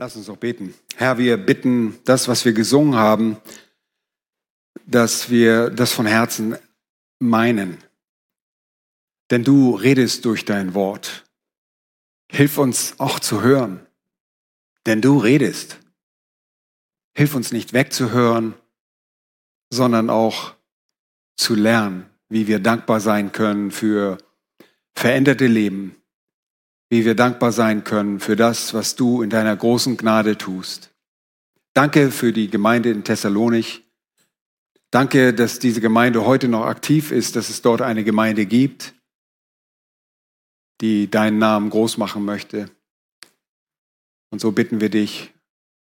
Lass uns doch beten. Herr, wir bitten, das, was wir gesungen haben, dass wir das von Herzen meinen. Denn du redest durch dein Wort. Hilf uns auch zu hören, denn du redest. Hilf uns nicht wegzuhören, sondern auch zu lernen, wie wir dankbar sein können für veränderte Leben, wie wir dankbar sein können für das, was du in deiner großen Gnade tust. Danke für die Gemeinde in Thessalonich. Danke, dass diese Gemeinde heute noch aktiv ist, dass es dort eine Gemeinde gibt, die deinen Namen groß machen möchte. Und so bitten wir dich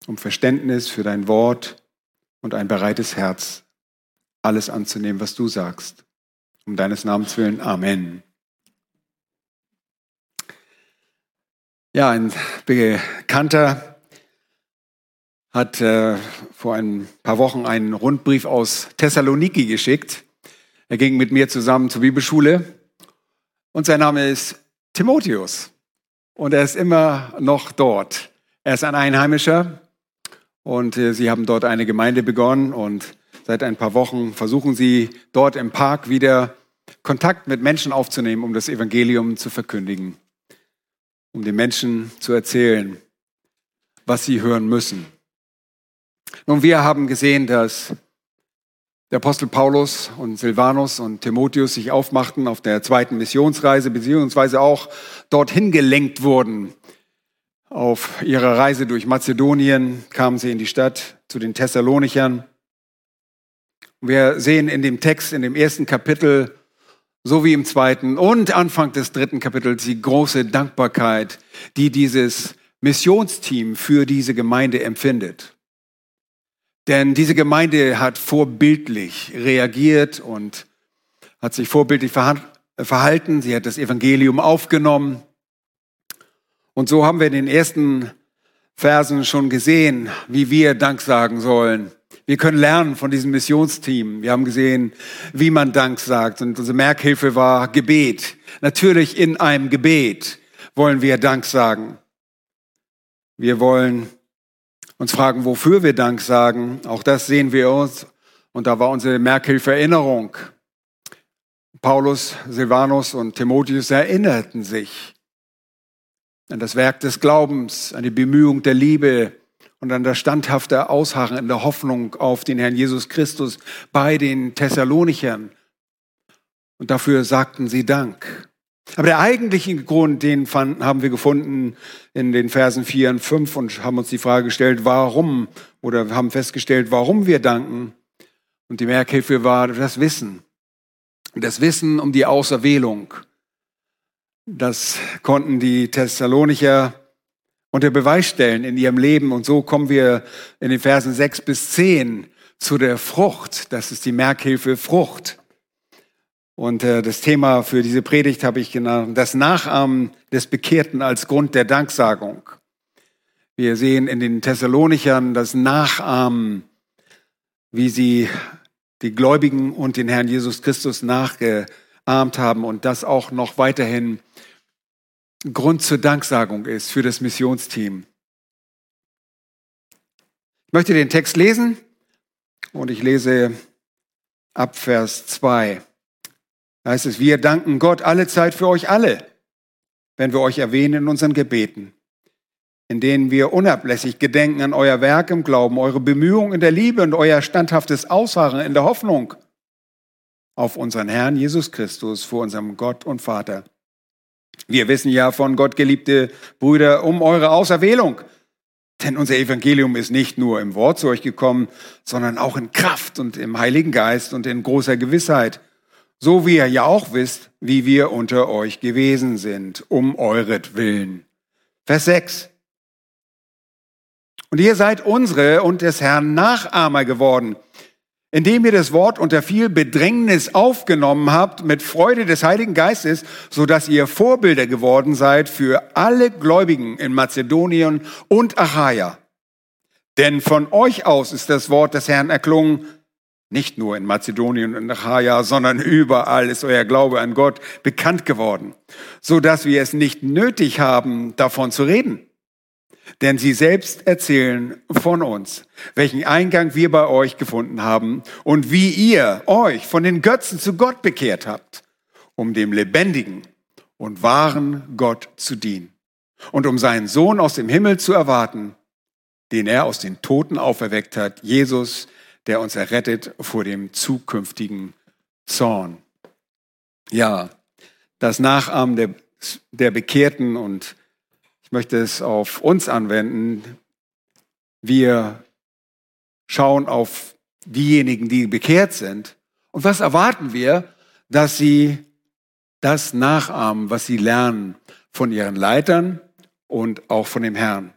um Verständnis für dein Wort und ein bereites Herz, alles anzunehmen, was du sagst. Um deines Namens willen. Amen. Ja, ein Bekannter hat äh, vor ein paar Wochen einen Rundbrief aus Thessaloniki geschickt. Er ging mit mir zusammen zur Bibelschule und sein Name ist Timotheus und er ist immer noch dort. Er ist ein Einheimischer und äh, sie haben dort eine Gemeinde begonnen und seit ein paar Wochen versuchen sie dort im Park wieder Kontakt mit Menschen aufzunehmen, um das Evangelium zu verkündigen um den Menschen zu erzählen, was sie hören müssen. Nun, wir haben gesehen, dass der Apostel Paulus und Silvanus und Timotheus sich aufmachten auf der zweiten Missionsreise, beziehungsweise auch dorthin gelenkt wurden. Auf ihrer Reise durch Mazedonien kamen sie in die Stadt zu den Thessalonichern. Wir sehen in dem Text, in dem ersten Kapitel, so wie im zweiten und Anfang des dritten Kapitels die große Dankbarkeit, die dieses Missionsteam für diese Gemeinde empfindet. Denn diese Gemeinde hat vorbildlich reagiert und hat sich vorbildlich verhalten. Sie hat das Evangelium aufgenommen. Und so haben wir in den ersten Versen schon gesehen, wie wir Dank sagen sollen. Wir können lernen von diesem Missionsteam. Wir haben gesehen, wie man Dank sagt. Und unsere Merkhilfe war Gebet. Natürlich in einem Gebet wollen wir Dank sagen. Wir wollen uns fragen, wofür wir Dank sagen. Auch das sehen wir uns. Und da war unsere Merkhilfe Erinnerung. Paulus, Silvanus und Timotheus erinnerten sich an das Werk des Glaubens, an die Bemühung der Liebe, und an das standhafte Ausharren in der Hoffnung auf den Herrn Jesus Christus bei den Thessalonichern. Und dafür sagten sie Dank. Aber der eigentliche Grund, den fanden, haben wir gefunden in den Versen 4 und 5 und haben uns die Frage gestellt, warum oder haben festgestellt, warum wir danken. Und die Merkhilfe war das Wissen. Das Wissen um die Auserwählung. Das konnten die Thessalonicher unter Beweis stellen in ihrem Leben. Und so kommen wir in den Versen 6 bis 10 zu der Frucht. Das ist die Merkhilfe Frucht. Und äh, das Thema für diese Predigt habe ich genannt, das Nachahmen des Bekehrten als Grund der Danksagung. Wir sehen in den Thessalonichern das Nachahmen, wie sie die Gläubigen und den Herrn Jesus Christus nachgeahmt haben und das auch noch weiterhin Grund zur Danksagung ist für das Missionsteam. Ich möchte den Text lesen und ich lese ab Vers 2. Da heißt es, wir danken Gott alle Zeit für euch alle, wenn wir euch erwähnen in unseren Gebeten, in denen wir unablässig gedenken an euer Werk im Glauben, eure Bemühungen in der Liebe und euer standhaftes Ausharren in der Hoffnung auf unseren Herrn Jesus Christus vor unserem Gott und Vater wir wissen ja von Gott, geliebte Brüder, um eure Auserwählung. Denn unser Evangelium ist nicht nur im Wort zu euch gekommen, sondern auch in Kraft und im Heiligen Geist und in großer Gewissheit. So wie ihr ja auch wisst, wie wir unter euch gewesen sind, um euretwillen. Vers 6. Und ihr seid unsere und des Herrn Nachahmer geworden indem ihr das Wort unter viel Bedrängnis aufgenommen habt mit Freude des Heiligen Geistes, so dass ihr Vorbilder geworden seid für alle Gläubigen in Mazedonien und Achaia. Denn von euch aus ist das Wort des Herrn erklungen, nicht nur in Mazedonien und Achaia, sondern überall ist euer Glaube an Gott bekannt geworden, so dass wir es nicht nötig haben, davon zu reden. Denn sie selbst erzählen von uns, welchen Eingang wir bei euch gefunden haben und wie ihr euch von den Götzen zu Gott bekehrt habt, um dem lebendigen und wahren Gott zu dienen und um seinen Sohn aus dem Himmel zu erwarten, den er aus den Toten auferweckt hat, Jesus, der uns errettet vor dem zukünftigen Zorn. Ja, das Nachahmen der, der Bekehrten und ich möchte es auf uns anwenden. Wir schauen auf diejenigen, die bekehrt sind. Und was erwarten wir? Dass sie das nachahmen, was sie lernen von ihren Leitern und auch von dem Herrn.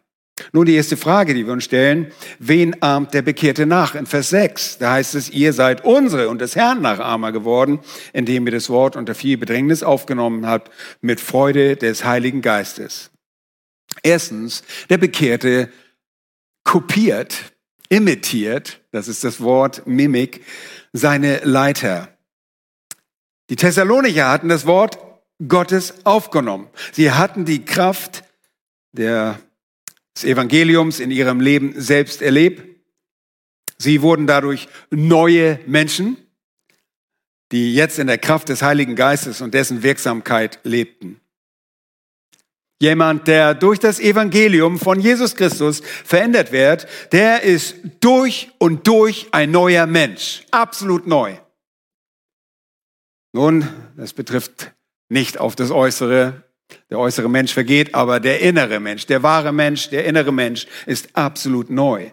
Nun die erste Frage, die wir uns stellen, wen ahmt der Bekehrte nach? In Vers 6, da heißt es, ihr seid unsere und des Herrn Nachahmer geworden, indem ihr das Wort unter viel Bedrängnis aufgenommen habt, mit Freude des Heiligen Geistes. Erstens, der Bekehrte kopiert, imitiert, das ist das Wort Mimik, seine Leiter. Die Thessalonicher hatten das Wort Gottes aufgenommen. Sie hatten die Kraft der des Evangeliums in ihrem Leben selbst erlebt. Sie wurden dadurch neue Menschen, die jetzt in der Kraft des Heiligen Geistes und dessen Wirksamkeit lebten. Jemand, der durch das Evangelium von Jesus Christus verändert wird, der ist durch und durch ein neuer Mensch. Absolut neu. Nun, das betrifft nicht auf das Äußere, der äußere Mensch vergeht, aber der innere Mensch, der wahre Mensch, der innere Mensch ist absolut neu.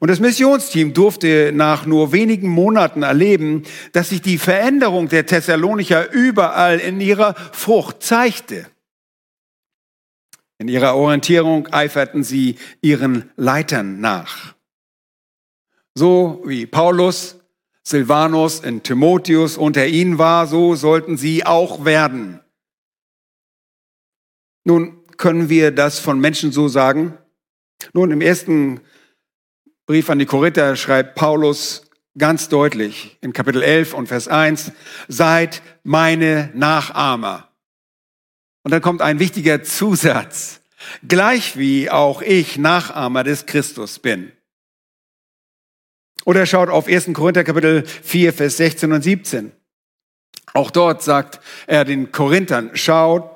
Und das Missionsteam durfte nach nur wenigen Monaten erleben, dass sich die Veränderung der Thessalonicher überall in ihrer Frucht zeigte. In ihrer Orientierung eiferten sie ihren Leitern nach. So wie Paulus, Silvanus und Timotheus unter ihnen war, so sollten sie auch werden. Nun, können wir das von Menschen so sagen? Nun, im ersten Brief an die Korinther schreibt Paulus ganz deutlich in Kapitel 11 und Vers 1, seid meine Nachahmer. Und dann kommt ein wichtiger Zusatz, gleich wie auch ich Nachahmer des Christus bin. Oder schaut auf 1. Korinther Kapitel 4, Vers 16 und 17. Auch dort sagt er den Korinthern, schaut,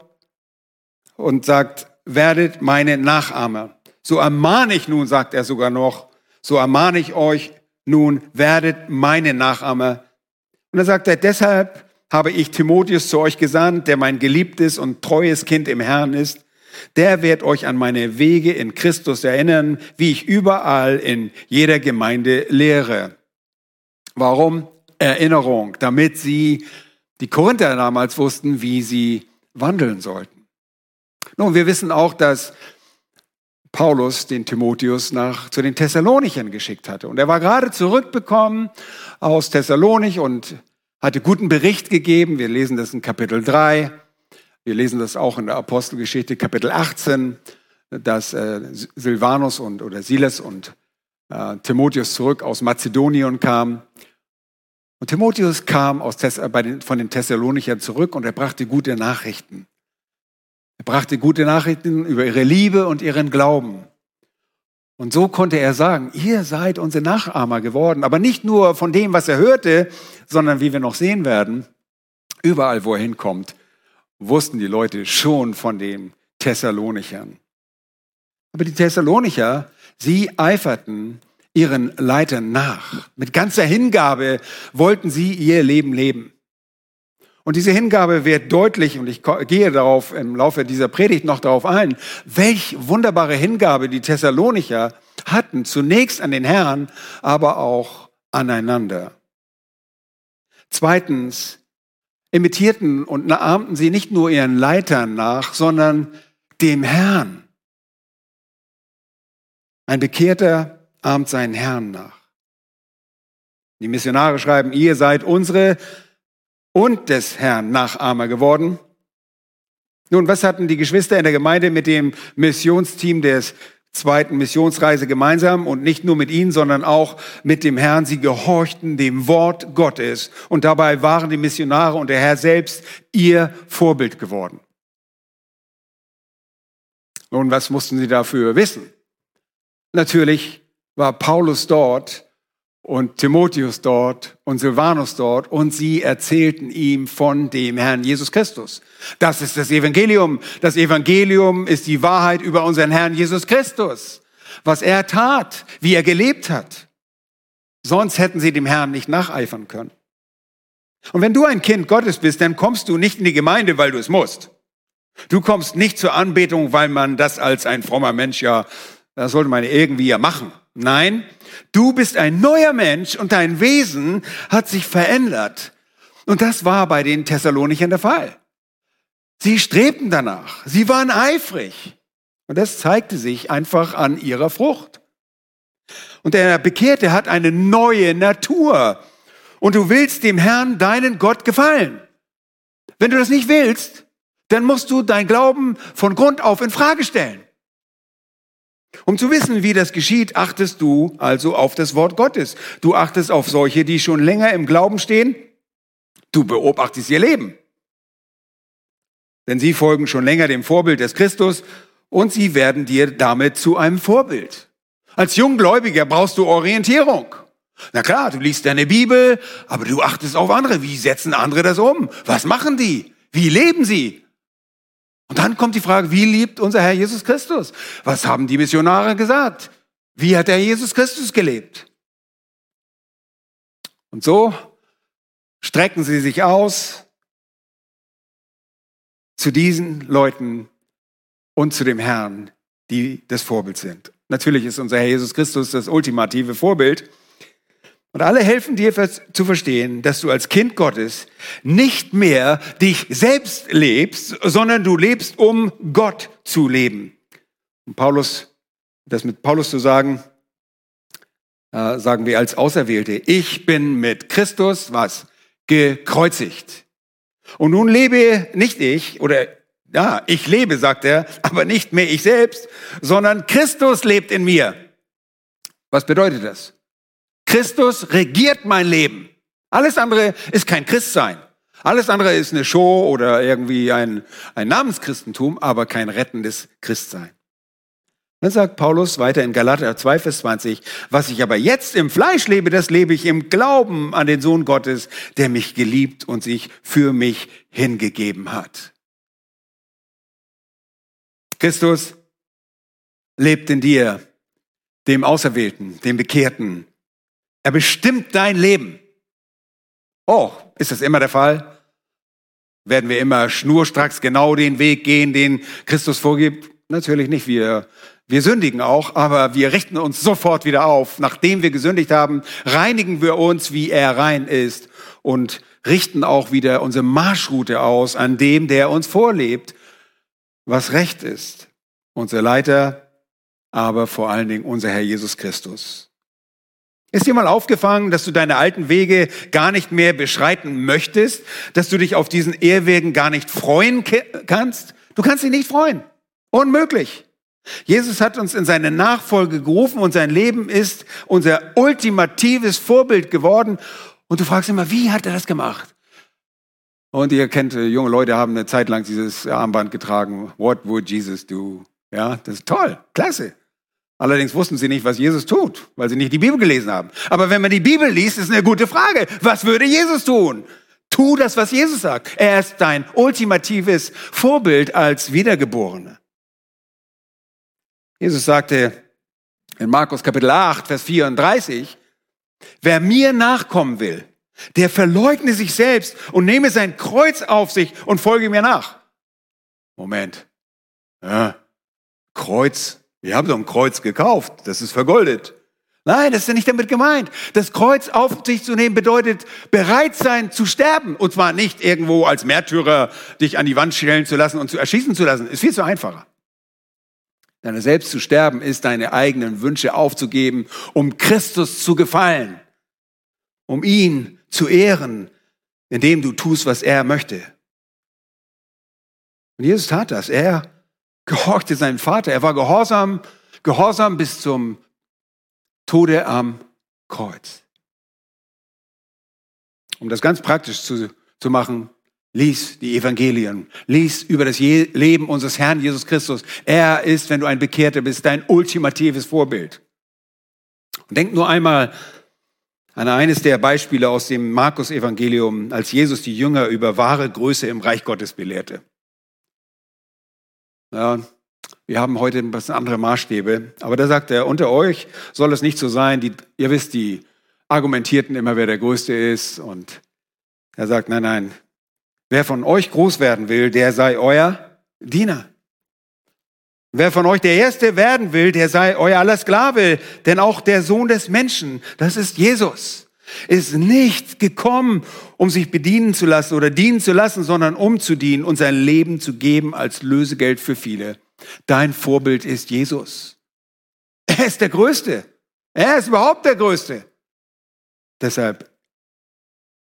und sagt, werdet meine Nachahmer. So ermahne ich nun, sagt er sogar noch, so ermahne ich euch nun, werdet meine Nachahmer. Und dann sagt er, deshalb habe ich Timotheus zu euch gesandt, der mein geliebtes und treues Kind im Herrn ist. Der wird euch an meine Wege in Christus erinnern, wie ich überall in jeder Gemeinde lehre. Warum? Erinnerung, damit sie, die Korinther damals wussten, wie sie wandeln sollten. Nun, wir wissen auch, dass Paulus den Timotheus nach, zu den Thessalonichern geschickt hatte. Und er war gerade zurückbekommen aus Thessalonich und hatte guten Bericht gegeben. Wir lesen das in Kapitel 3. Wir lesen das auch in der Apostelgeschichte Kapitel 18, dass äh, Silvanus und, oder Silas und äh, Timotheus zurück aus Mazedonien kamen. Und Timotheus kam aus Thess bei den, von den Thessalonichern zurück und er brachte gute Nachrichten. Er brachte gute Nachrichten über ihre Liebe und ihren Glauben. Und so konnte er sagen, ihr seid unsere Nachahmer geworden, aber nicht nur von dem, was er hörte, sondern wie wir noch sehen werden, überall, wo er hinkommt, wussten die Leute schon von den Thessalonichern. Aber die Thessalonicher, sie eiferten ihren Leitern nach. Mit ganzer Hingabe wollten sie ihr Leben leben. Und diese Hingabe wird deutlich, und ich gehe darauf im Laufe dieser Predigt noch darauf ein, welch wunderbare Hingabe die Thessalonicher hatten, zunächst an den Herrn, aber auch aneinander. Zweitens, imitierten und ahmten sie nicht nur ihren Leitern nach, sondern dem Herrn. Ein Bekehrter ahmt seinen Herrn nach. Die Missionare schreiben, ihr seid unsere und des Herrn Nachahmer geworden. Nun, was hatten die Geschwister in der Gemeinde mit dem Missionsteam des zweiten Missionsreise gemeinsam und nicht nur mit ihnen, sondern auch mit dem Herrn. Sie gehorchten dem Wort Gottes und dabei waren die Missionare und der Herr selbst ihr Vorbild geworden. Nun, was mussten sie dafür wissen? natürlich war Paulus dort und Timotheus dort und Silvanus dort und sie erzählten ihm von dem Herrn Jesus Christus. Das ist das Evangelium. Das Evangelium ist die Wahrheit über unseren Herrn Jesus Christus. Was er tat, wie er gelebt hat. Sonst hätten sie dem Herrn nicht nacheifern können. Und wenn du ein Kind Gottes bist, dann kommst du nicht in die Gemeinde, weil du es musst. Du kommst nicht zur Anbetung, weil man das als ein frommer Mensch ja, das sollte man irgendwie ja machen. Nein, du bist ein neuer Mensch und dein Wesen hat sich verändert. Und das war bei den Thessalonichern der Fall. Sie strebten danach. Sie waren eifrig. Und das zeigte sich einfach an ihrer Frucht. Und der Bekehrte hat eine neue Natur. Und du willst dem Herrn, deinen Gott, gefallen. Wenn du das nicht willst, dann musst du dein Glauben von Grund auf in Frage stellen. Um zu wissen, wie das geschieht, achtest du also auf das Wort Gottes. Du achtest auf solche, die schon länger im Glauben stehen. Du beobachtest ihr Leben. Denn sie folgen schon länger dem Vorbild des Christus und sie werden dir damit zu einem Vorbild. Als Junggläubiger brauchst du Orientierung. Na klar, du liest deine Bibel, aber du achtest auf andere. Wie setzen andere das um? Was machen die? Wie leben sie? Und dann kommt die Frage, wie liebt unser Herr Jesus Christus? Was haben die Missionare gesagt? Wie hat der Jesus Christus gelebt? Und so strecken sie sich aus zu diesen Leuten und zu dem Herrn, die das Vorbild sind. Natürlich ist unser Herr Jesus Christus das ultimative Vorbild. Und alle helfen dir zu verstehen, dass du als Kind Gottes nicht mehr dich selbst lebst, sondern du lebst, um Gott zu leben. Und Paulus, das mit Paulus zu sagen, äh, sagen wir als Auserwählte, ich bin mit Christus, was? Gekreuzigt. Und nun lebe nicht ich, oder ja, ich lebe, sagt er, aber nicht mehr ich selbst, sondern Christus lebt in mir. Was bedeutet das? Christus regiert mein Leben. Alles andere ist kein Christsein. Alles andere ist eine Show oder irgendwie ein, ein Namenschristentum, aber kein rettendes Christsein. Dann sagt Paulus weiter in Galater 2, Vers 20, was ich aber jetzt im Fleisch lebe, das lebe ich im Glauben an den Sohn Gottes, der mich geliebt und sich für mich hingegeben hat. Christus lebt in dir, dem Auserwählten, dem Bekehrten, er bestimmt dein Leben. Oh, ist das immer der Fall? Werden wir immer schnurstracks genau den Weg gehen, den Christus vorgibt? Natürlich nicht. Wir, wir sündigen auch, aber wir richten uns sofort wieder auf. Nachdem wir gesündigt haben, reinigen wir uns, wie er rein ist und richten auch wieder unsere Marschroute aus an dem, der uns vorlebt, was recht ist. Unser Leiter, aber vor allen Dingen unser Herr Jesus Christus. Ist dir mal aufgefallen, dass du deine alten Wege gar nicht mehr beschreiten möchtest, dass du dich auf diesen Ehrwegen gar nicht freuen kannst? Du kannst dich nicht freuen. Unmöglich. Jesus hat uns in seine Nachfolge gerufen und sein Leben ist unser ultimatives Vorbild geworden. Und du fragst immer, wie hat er das gemacht? Und ihr kennt, äh, junge Leute haben eine Zeit lang dieses Armband getragen. What would Jesus do? Ja, das ist toll, klasse. Allerdings wussten sie nicht, was Jesus tut, weil sie nicht die Bibel gelesen haben. Aber wenn man die Bibel liest, ist eine gute Frage. Was würde Jesus tun? Tu das, was Jesus sagt. Er ist dein ultimatives Vorbild als Wiedergeborene. Jesus sagte in Markus Kapitel 8, Vers 34, wer mir nachkommen will, der verleugne sich selbst und nehme sein Kreuz auf sich und folge mir nach. Moment. Ja, Kreuz Ihr habt doch ein Kreuz gekauft, das ist vergoldet. Nein, das ist ja nicht damit gemeint. Das Kreuz auf sich zu nehmen bedeutet, bereit sein zu sterben. Und zwar nicht irgendwo als Märtyrer dich an die Wand stellen zu lassen und zu erschießen zu lassen. Ist viel zu einfacher. Deine selbst zu sterben ist deine eigenen Wünsche aufzugeben, um Christus zu gefallen, um ihn zu ehren, indem du tust, was er möchte. Und Jesus tat das. Er gehorchte seinem Vater. Er war gehorsam, gehorsam bis zum Tode am Kreuz. Um das ganz praktisch zu, zu machen, lies die Evangelien, lies über das Leben unseres Herrn Jesus Christus. Er ist, wenn du ein Bekehrter bist, dein ultimatives Vorbild. Und denkt nur einmal an eines der Beispiele aus dem Markus-Evangelium, als Jesus die Jünger über wahre Größe im Reich Gottes belehrte. Ja, wir haben heute ein bisschen andere Maßstäbe, aber da sagt er, unter euch soll es nicht so sein, die, ihr wisst, die argumentierten immer, wer der Größte ist. Und er sagt, nein, nein, wer von euch groß werden will, der sei euer Diener. Wer von euch der Erste werden will, der sei euer aller Sklave, denn auch der Sohn des Menschen, das ist Jesus, ist nicht gekommen, um sich bedienen zu lassen oder dienen zu lassen, sondern um zu dienen und sein Leben zu geben als Lösegeld für viele. Dein Vorbild ist Jesus. Er ist der Größte. Er ist überhaupt der Größte. Deshalb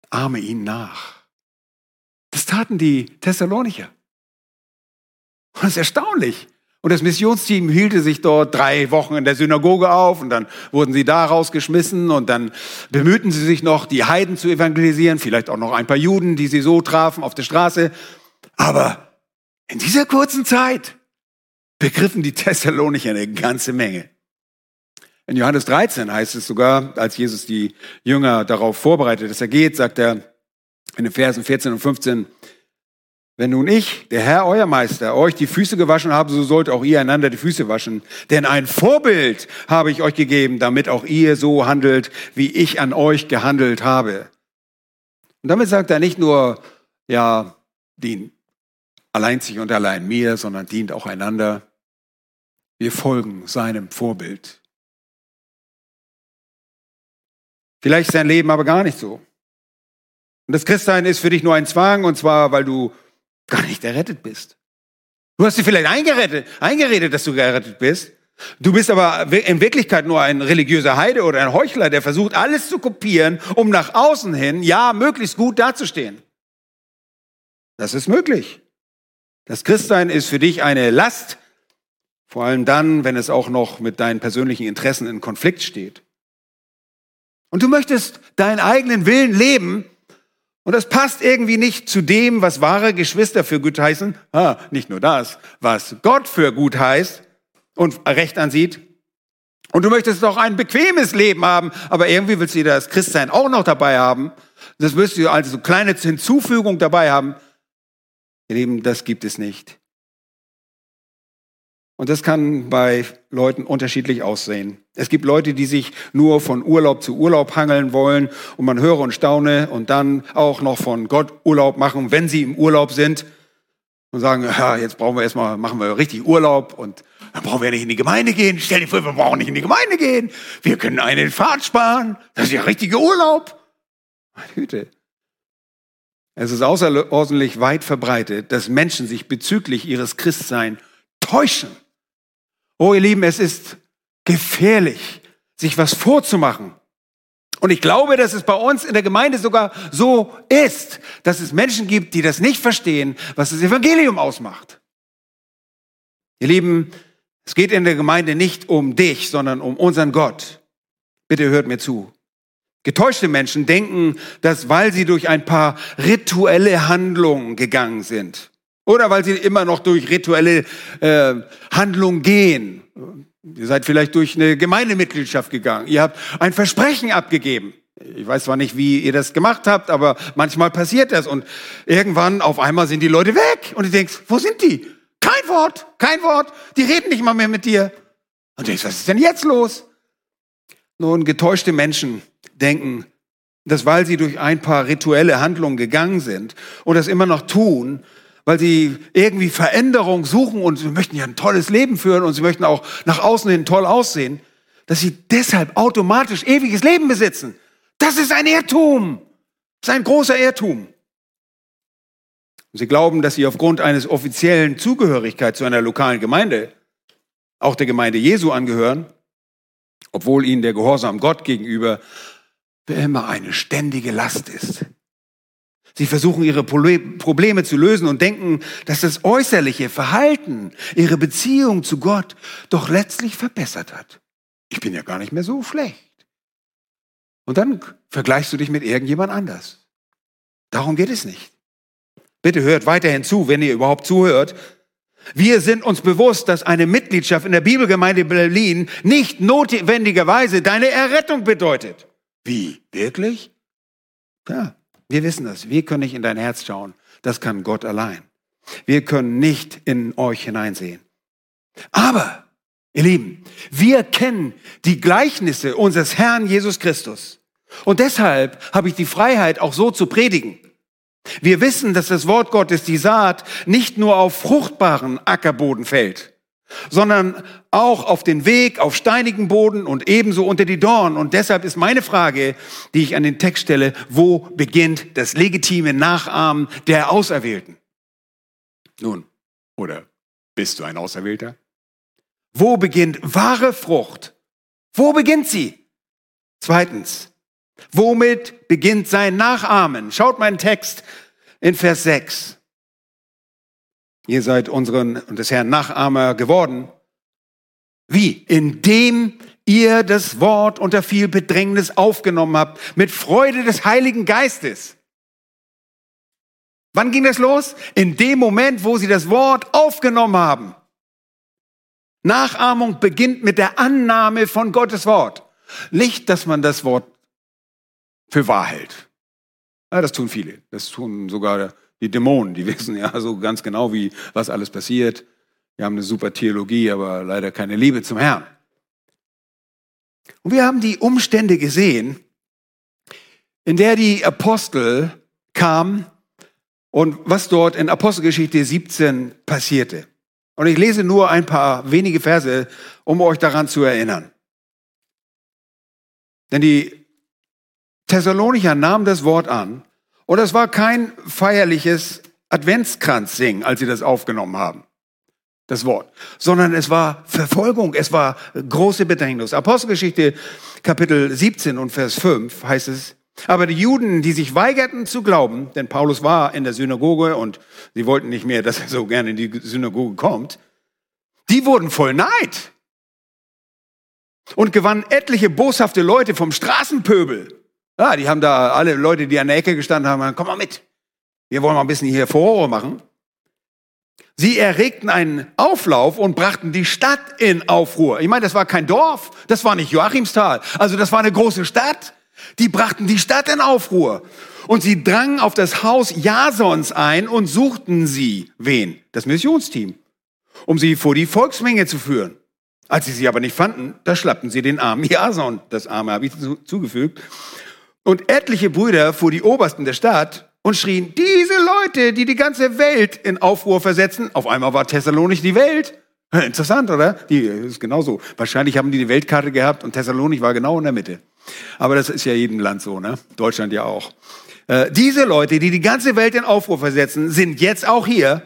ahme ihn nach. Das taten die Thessalonicher. Und das ist erstaunlich. Und das Missionsteam hielte sich dort drei Wochen in der Synagoge auf und dann wurden sie da rausgeschmissen und dann bemühten sie sich noch, die Heiden zu evangelisieren, vielleicht auch noch ein paar Juden, die sie so trafen auf der Straße. Aber in dieser kurzen Zeit begriffen die Thessalonicher eine ganze Menge. In Johannes 13 heißt es sogar, als Jesus die Jünger darauf vorbereitet, dass er geht, sagt er in den Versen 14 und 15, wenn nun ich, der Herr, euer Meister, euch die Füße gewaschen habe, so sollt auch ihr einander die Füße waschen. Denn ein Vorbild habe ich euch gegeben, damit auch ihr so handelt, wie ich an euch gehandelt habe. Und damit sagt er nicht nur, ja, dient allein sich und allein mir, sondern dient auch einander. Wir folgen seinem Vorbild. Vielleicht ist dein Leben aber gar nicht so. Und das Christsein ist für dich nur ein Zwang, und zwar, weil du gar nicht errettet bist. Du hast dir vielleicht eingerettet, eingeredet, dass du gerettet bist. Du bist aber in Wirklichkeit nur ein religiöser Heide oder ein Heuchler, der versucht, alles zu kopieren, um nach außen hin, ja, möglichst gut dazustehen. Das ist möglich. Das Christsein ist für dich eine Last, vor allem dann, wenn es auch noch mit deinen persönlichen Interessen in Konflikt steht. Und du möchtest deinen eigenen Willen leben und das passt irgendwie nicht zu dem, was wahre Geschwister für gut heißen. Ah, nicht nur das, was Gott für gut heißt und recht ansieht. Und du möchtest doch ein bequemes Leben haben, aber irgendwie willst du das Christsein auch noch dabei haben. Das wirst du also so kleine Hinzufügung dabei haben. Ihr Lieben, das gibt es nicht. Und das kann bei Leuten unterschiedlich aussehen. Es gibt Leute, die sich nur von Urlaub zu Urlaub hangeln wollen und man höre und staune und dann auch noch von Gott Urlaub machen, wenn sie im Urlaub sind und sagen, ja, jetzt brauchen wir erstmal, machen wir richtig Urlaub und dann brauchen wir nicht in die Gemeinde gehen. Stell dir vor, wir brauchen nicht in die Gemeinde gehen. Wir können eine Fahrt sparen. Das ist ja richtiger Urlaub. Meine Güte. Es ist außerordentlich weit verbreitet, dass Menschen sich bezüglich ihres Christseins täuschen. Oh, ihr Lieben, es ist gefährlich, sich was vorzumachen. Und ich glaube, dass es bei uns in der Gemeinde sogar so ist, dass es Menschen gibt, die das nicht verstehen, was das Evangelium ausmacht. Ihr Lieben, es geht in der Gemeinde nicht um dich, sondern um unseren Gott. Bitte hört mir zu. Getäuschte Menschen denken, dass weil sie durch ein paar rituelle Handlungen gegangen sind, oder weil sie immer noch durch rituelle äh, Handlungen gehen. Ihr seid vielleicht durch eine Gemeindemitgliedschaft gegangen. Ihr habt ein Versprechen abgegeben. Ich weiß zwar nicht, wie ihr das gemacht habt, aber manchmal passiert das. Und irgendwann auf einmal sind die Leute weg. Und du denkst, wo sind die? Kein Wort, kein Wort. Die reden nicht mal mehr mit dir. Und du denkst, was ist denn jetzt los? Nun, getäuschte Menschen denken, dass weil sie durch ein paar rituelle Handlungen gegangen sind und das immer noch tun, weil sie irgendwie Veränderung suchen und sie möchten ja ein tolles Leben führen und sie möchten auch nach außen hin toll aussehen, dass sie deshalb automatisch ewiges Leben besitzen. Das ist ein Irrtum. Das ist ein großer Irrtum. Sie glauben, dass sie aufgrund eines offiziellen Zugehörigkeit zu einer lokalen Gemeinde, auch der Gemeinde Jesu angehören, obwohl ihnen der Gehorsam Gott gegenüber immer eine ständige Last ist. Sie versuchen ihre Probleme zu lösen und denken, dass das äußerliche Verhalten ihre Beziehung zu Gott doch letztlich verbessert hat. Ich bin ja gar nicht mehr so schlecht. Und dann vergleichst du dich mit irgendjemand anders. Darum geht es nicht. Bitte hört weiterhin zu, wenn ihr überhaupt zuhört. Wir sind uns bewusst, dass eine Mitgliedschaft in der Bibelgemeinde Berlin nicht notwendigerweise deine Errettung bedeutet. Wie? Wirklich? Ja, wir wissen das. Wir können nicht in dein Herz schauen. Das kann Gott allein. Wir können nicht in euch hineinsehen. Aber, ihr Lieben, wir kennen die Gleichnisse unseres Herrn Jesus Christus. Und deshalb habe ich die Freiheit, auch so zu predigen. Wir wissen, dass das Wort Gottes, die Saat, nicht nur auf fruchtbaren Ackerboden fällt, sondern auch auf den Weg, auf steinigen Boden und ebenso unter die Dornen. Und deshalb ist meine Frage, die ich an den Text stelle, wo beginnt das legitime Nachahmen der Auserwählten? Nun, oder bist du ein Auserwählter? Wo beginnt wahre Frucht? Wo beginnt sie? Zweitens, womit beginnt sein Nachahmen? Schaut meinen Text in Vers 6. Ihr seid unseren und des Herrn Nachahmer geworden. Wie? Indem ihr das Wort unter viel Bedrängnis aufgenommen habt, mit Freude des Heiligen Geistes. Wann ging das los? In dem Moment, wo sie das Wort aufgenommen haben. Nachahmung beginnt mit der Annahme von Gottes Wort. Nicht, dass man das Wort für wahr hält. Ja, das tun viele. Das tun sogar die Dämonen. Die wissen ja so ganz genau, wie, was alles passiert. Wir haben eine super Theologie, aber leider keine Liebe zum Herrn. Und wir haben die Umstände gesehen, in der die Apostel kamen und was dort in Apostelgeschichte 17 passierte. Und ich lese nur ein paar wenige Verse, um euch daran zu erinnern. Denn die Thessalonicher nahmen das Wort an und es war kein feierliches Adventskranz-Singen, als sie das aufgenommen haben, das Wort, sondern es war Verfolgung, es war große Bedrängnis. Apostelgeschichte Kapitel 17 und Vers 5 heißt es, aber die Juden, die sich weigerten zu glauben, denn Paulus war in der Synagoge und sie wollten nicht mehr, dass er so gerne in die Synagoge kommt, die wurden voll Neid und gewannen etliche boshafte Leute vom Straßenpöbel. Ja, die haben da alle Leute, die an der Ecke gestanden haben, komm mal mit. Wir wollen mal ein bisschen hier Furore machen. Sie erregten einen Auflauf und brachten die Stadt in Aufruhr. Ich meine, das war kein Dorf, das war nicht Joachimsthal. Also das war eine große Stadt. Die brachten die Stadt in Aufruhr. Und sie drangen auf das Haus Jasons ein und suchten sie, wen? Das Missionsteam, um sie vor die Volksmenge zu führen. Als sie sie aber nicht fanden, da schlappten sie den armen Jason, das Arme habe ich zugefügt, und etliche Brüder vor die Obersten der Stadt und schrien, diese Leute, die die ganze Welt in Aufruhr versetzen, auf einmal war Thessalonich die Welt. Interessant, oder? Die ist genauso. Wahrscheinlich haben die die Weltkarte gehabt und Thessalonich war genau in der Mitte. Aber das ist ja jedem Land so, ne? Deutschland ja auch. Äh, diese Leute, die die ganze Welt in Aufruhr versetzen, sind jetzt auch hier.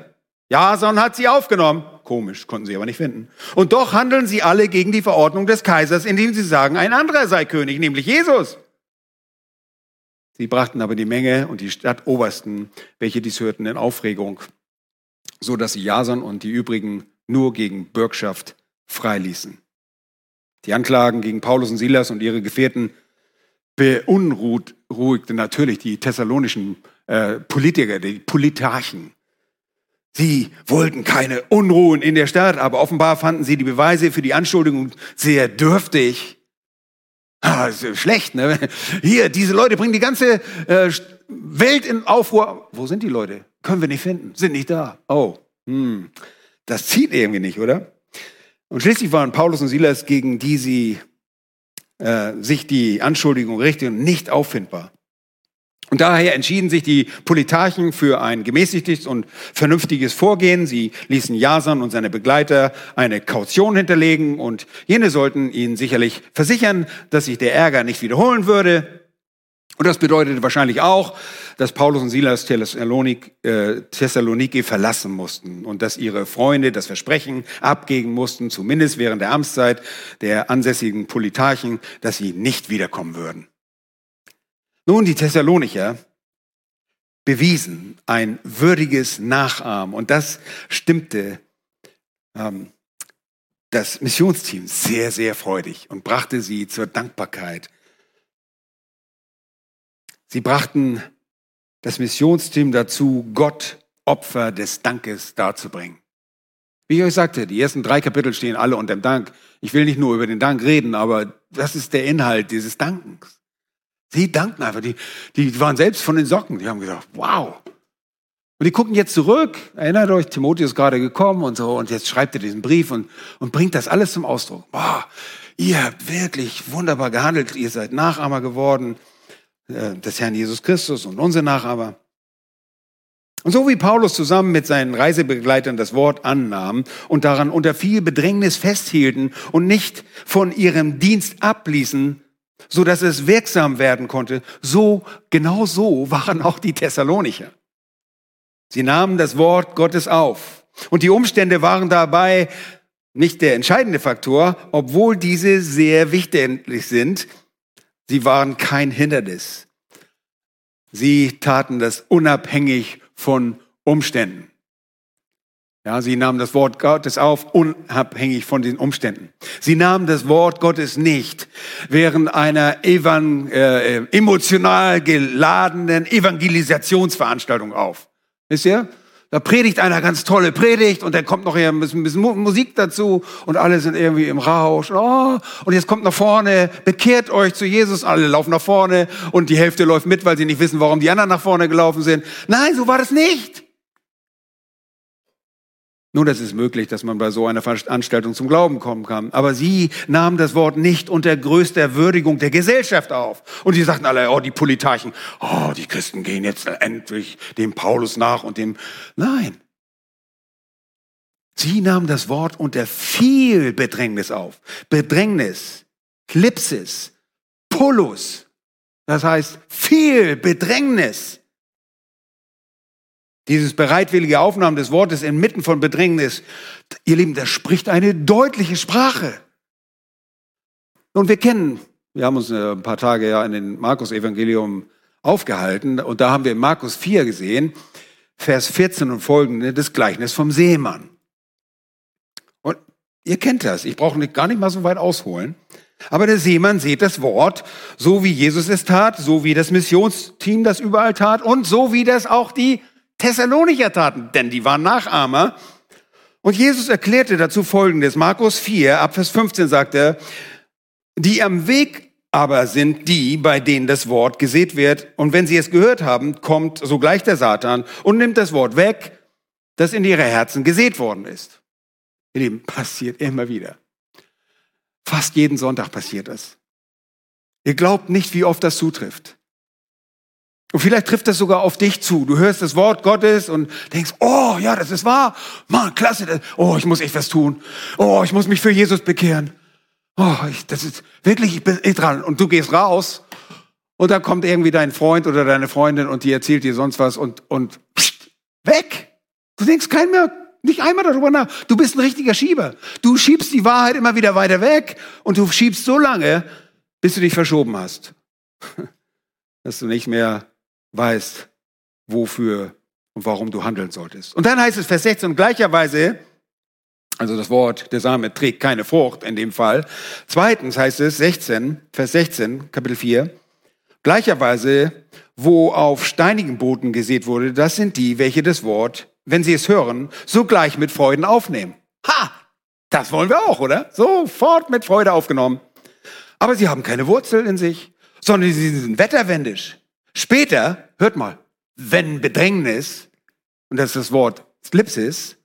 Jason hat sie aufgenommen. Komisch, konnten sie aber nicht finden. Und doch handeln sie alle gegen die Verordnung des Kaisers, indem sie sagen, ein anderer sei König, nämlich Jesus. Sie brachten aber die Menge und die Stadtobersten, welche dies hörten, in Aufregung, so dass sie Jason und die übrigen nur gegen Bürgschaft freiließen. Die Anklagen gegen Paulus und Silas und ihre Gefährten beunruhigten natürlich die thessalonischen äh, Politiker, die Politarchen. Sie wollten keine Unruhen in der Stadt, aber offenbar fanden sie die Beweise für die Anschuldigung sehr dürftig. Ah, ist schlecht, ne? Hier, diese Leute bringen die ganze äh, Welt in Aufruhr. Wo sind die Leute? Können wir nicht finden. Sind nicht da. Oh, hm. das zieht irgendwie nicht, oder? Und schließlich waren Paulus und Silas, gegen die sie äh, sich die Anschuldigung richteten, nicht auffindbar. Und daher entschieden sich die Politarchen für ein gemäßigtes und vernünftiges Vorgehen. Sie ließen Jason und seine Begleiter eine Kaution hinterlegen und jene sollten ihnen sicherlich versichern, dass sich der Ärger nicht wiederholen würde. Und das bedeutete wahrscheinlich auch, dass Paulus und Silas Thessalonik, äh, Thessaloniki verlassen mussten und dass ihre Freunde das Versprechen abgeben mussten, zumindest während der Amtszeit der ansässigen Politarchen, dass sie nicht wiederkommen würden. Nun, die Thessalonicher bewiesen ein würdiges Nachahmen und das stimmte ähm, das Missionsteam sehr, sehr freudig und brachte sie zur Dankbarkeit Sie brachten das Missionsteam dazu, Gott Opfer des Dankes darzubringen. Wie ich euch sagte, die ersten drei Kapitel stehen alle unter dem Dank. Ich will nicht nur über den Dank reden, aber das ist der Inhalt dieses Dankens. Sie danken einfach. Die, die waren selbst von den Socken. Die haben gesagt, wow. Und die gucken jetzt zurück. Erinnert euch, Timotheus ist gerade gekommen und so. Und jetzt schreibt er diesen Brief und, und bringt das alles zum Ausdruck. Boah, ihr habt wirklich wunderbar gehandelt. Ihr seid Nachahmer geworden äh, des Herrn Jesus Christus und unsere Nachahmer. Und so wie Paulus zusammen mit seinen Reisebegleitern das Wort annahm und daran unter viel Bedrängnis festhielten und nicht von ihrem Dienst abließen, so dass es wirksam werden konnte, so, genau so waren auch die Thessalonicher. Sie nahmen das Wort Gottes auf. Und die Umstände waren dabei nicht der entscheidende Faktor, obwohl diese sehr wichtig sind. Sie waren kein Hindernis. Sie taten das unabhängig von Umständen. Ja, sie nahmen das Wort Gottes auf, unabhängig von den Umständen. Sie nahmen das Wort Gottes nicht während einer evan, äh, emotional geladenen Evangelisationsveranstaltung auf. Wisst ihr? Da predigt einer ganz tolle Predigt und dann kommt noch ein bisschen, bisschen Musik dazu und alle sind irgendwie im Rausch. Oh, und jetzt kommt nach vorne, bekehrt euch zu Jesus. Alle laufen nach vorne und die Hälfte läuft mit, weil sie nicht wissen, warum die anderen nach vorne gelaufen sind. Nein, so war das nicht. Nun, das ist möglich, dass man bei so einer Veranstaltung zum Glauben kommen kann. Aber sie nahmen das Wort nicht unter größter Würdigung der Gesellschaft auf. Und sie sagten alle, oh, die Politarchen, oh, die Christen gehen jetzt endlich dem Paulus nach und dem, nein. Sie nahmen das Wort unter viel Bedrängnis auf. Bedrängnis, Klipsis, Pullus. Das heißt viel Bedrängnis. Dieses bereitwillige Aufnahmen des Wortes inmitten von Bedrängnis, ihr Lieben, das spricht eine deutliche Sprache. Und wir kennen, wir haben uns äh, ein paar Tage ja in den Markus-Evangelium aufgehalten und da haben wir in Markus 4 gesehen, Vers 14 und folgende, das Gleichnis vom Seemann. Und ihr kennt das, ich brauche gar nicht mal so weit ausholen. Aber der Seemann sieht das Wort, so wie Jesus es tat, so wie das Missionsteam das überall tat und so wie das auch die Thessalonicher taten, denn die waren Nachahmer. Und Jesus erklärte dazu Folgendes. Markus 4, ab Vers 15 sagt er, die am Weg aber sind die, bei denen das Wort gesät wird. Und wenn sie es gehört haben, kommt sogleich der Satan und nimmt das Wort weg, das in ihre Herzen gesät worden ist. Ihr Lieben, passiert immer wieder. Fast jeden Sonntag passiert das. Ihr glaubt nicht, wie oft das zutrifft. Und vielleicht trifft das sogar auf dich zu. Du hörst das Wort Gottes und denkst, oh ja, das ist wahr. Mann, klasse. Oh, ich muss echt was tun. Oh, ich muss mich für Jesus bekehren. Oh, ich, das ist wirklich, ich bin echt dran. Und du gehst raus und da kommt irgendwie dein Freund oder deine Freundin und die erzählt dir sonst was und, und pst, weg. Du denkst kein mehr, nicht einmal darüber nach. Du bist ein richtiger Schieber. Du schiebst die Wahrheit immer wieder weiter weg und du schiebst so lange, bis du dich verschoben hast. Dass du nicht mehr weißt, wofür und warum du handeln solltest. Und dann heißt es Vers 16, gleicherweise, also das Wort, der Same trägt keine Frucht in dem Fall. Zweitens heißt es 16, Vers 16, Kapitel 4, gleicherweise, wo auf steinigen Boden gesät wurde, das sind die, welche das Wort, wenn sie es hören, sogleich mit Freuden aufnehmen. Ha! Das wollen wir auch, oder? Sofort mit Freude aufgenommen. Aber sie haben keine Wurzel in sich, sondern sie sind wetterwendisch. Später, hört mal, wenn Bedrängnis, und das ist das Wort Slipsis,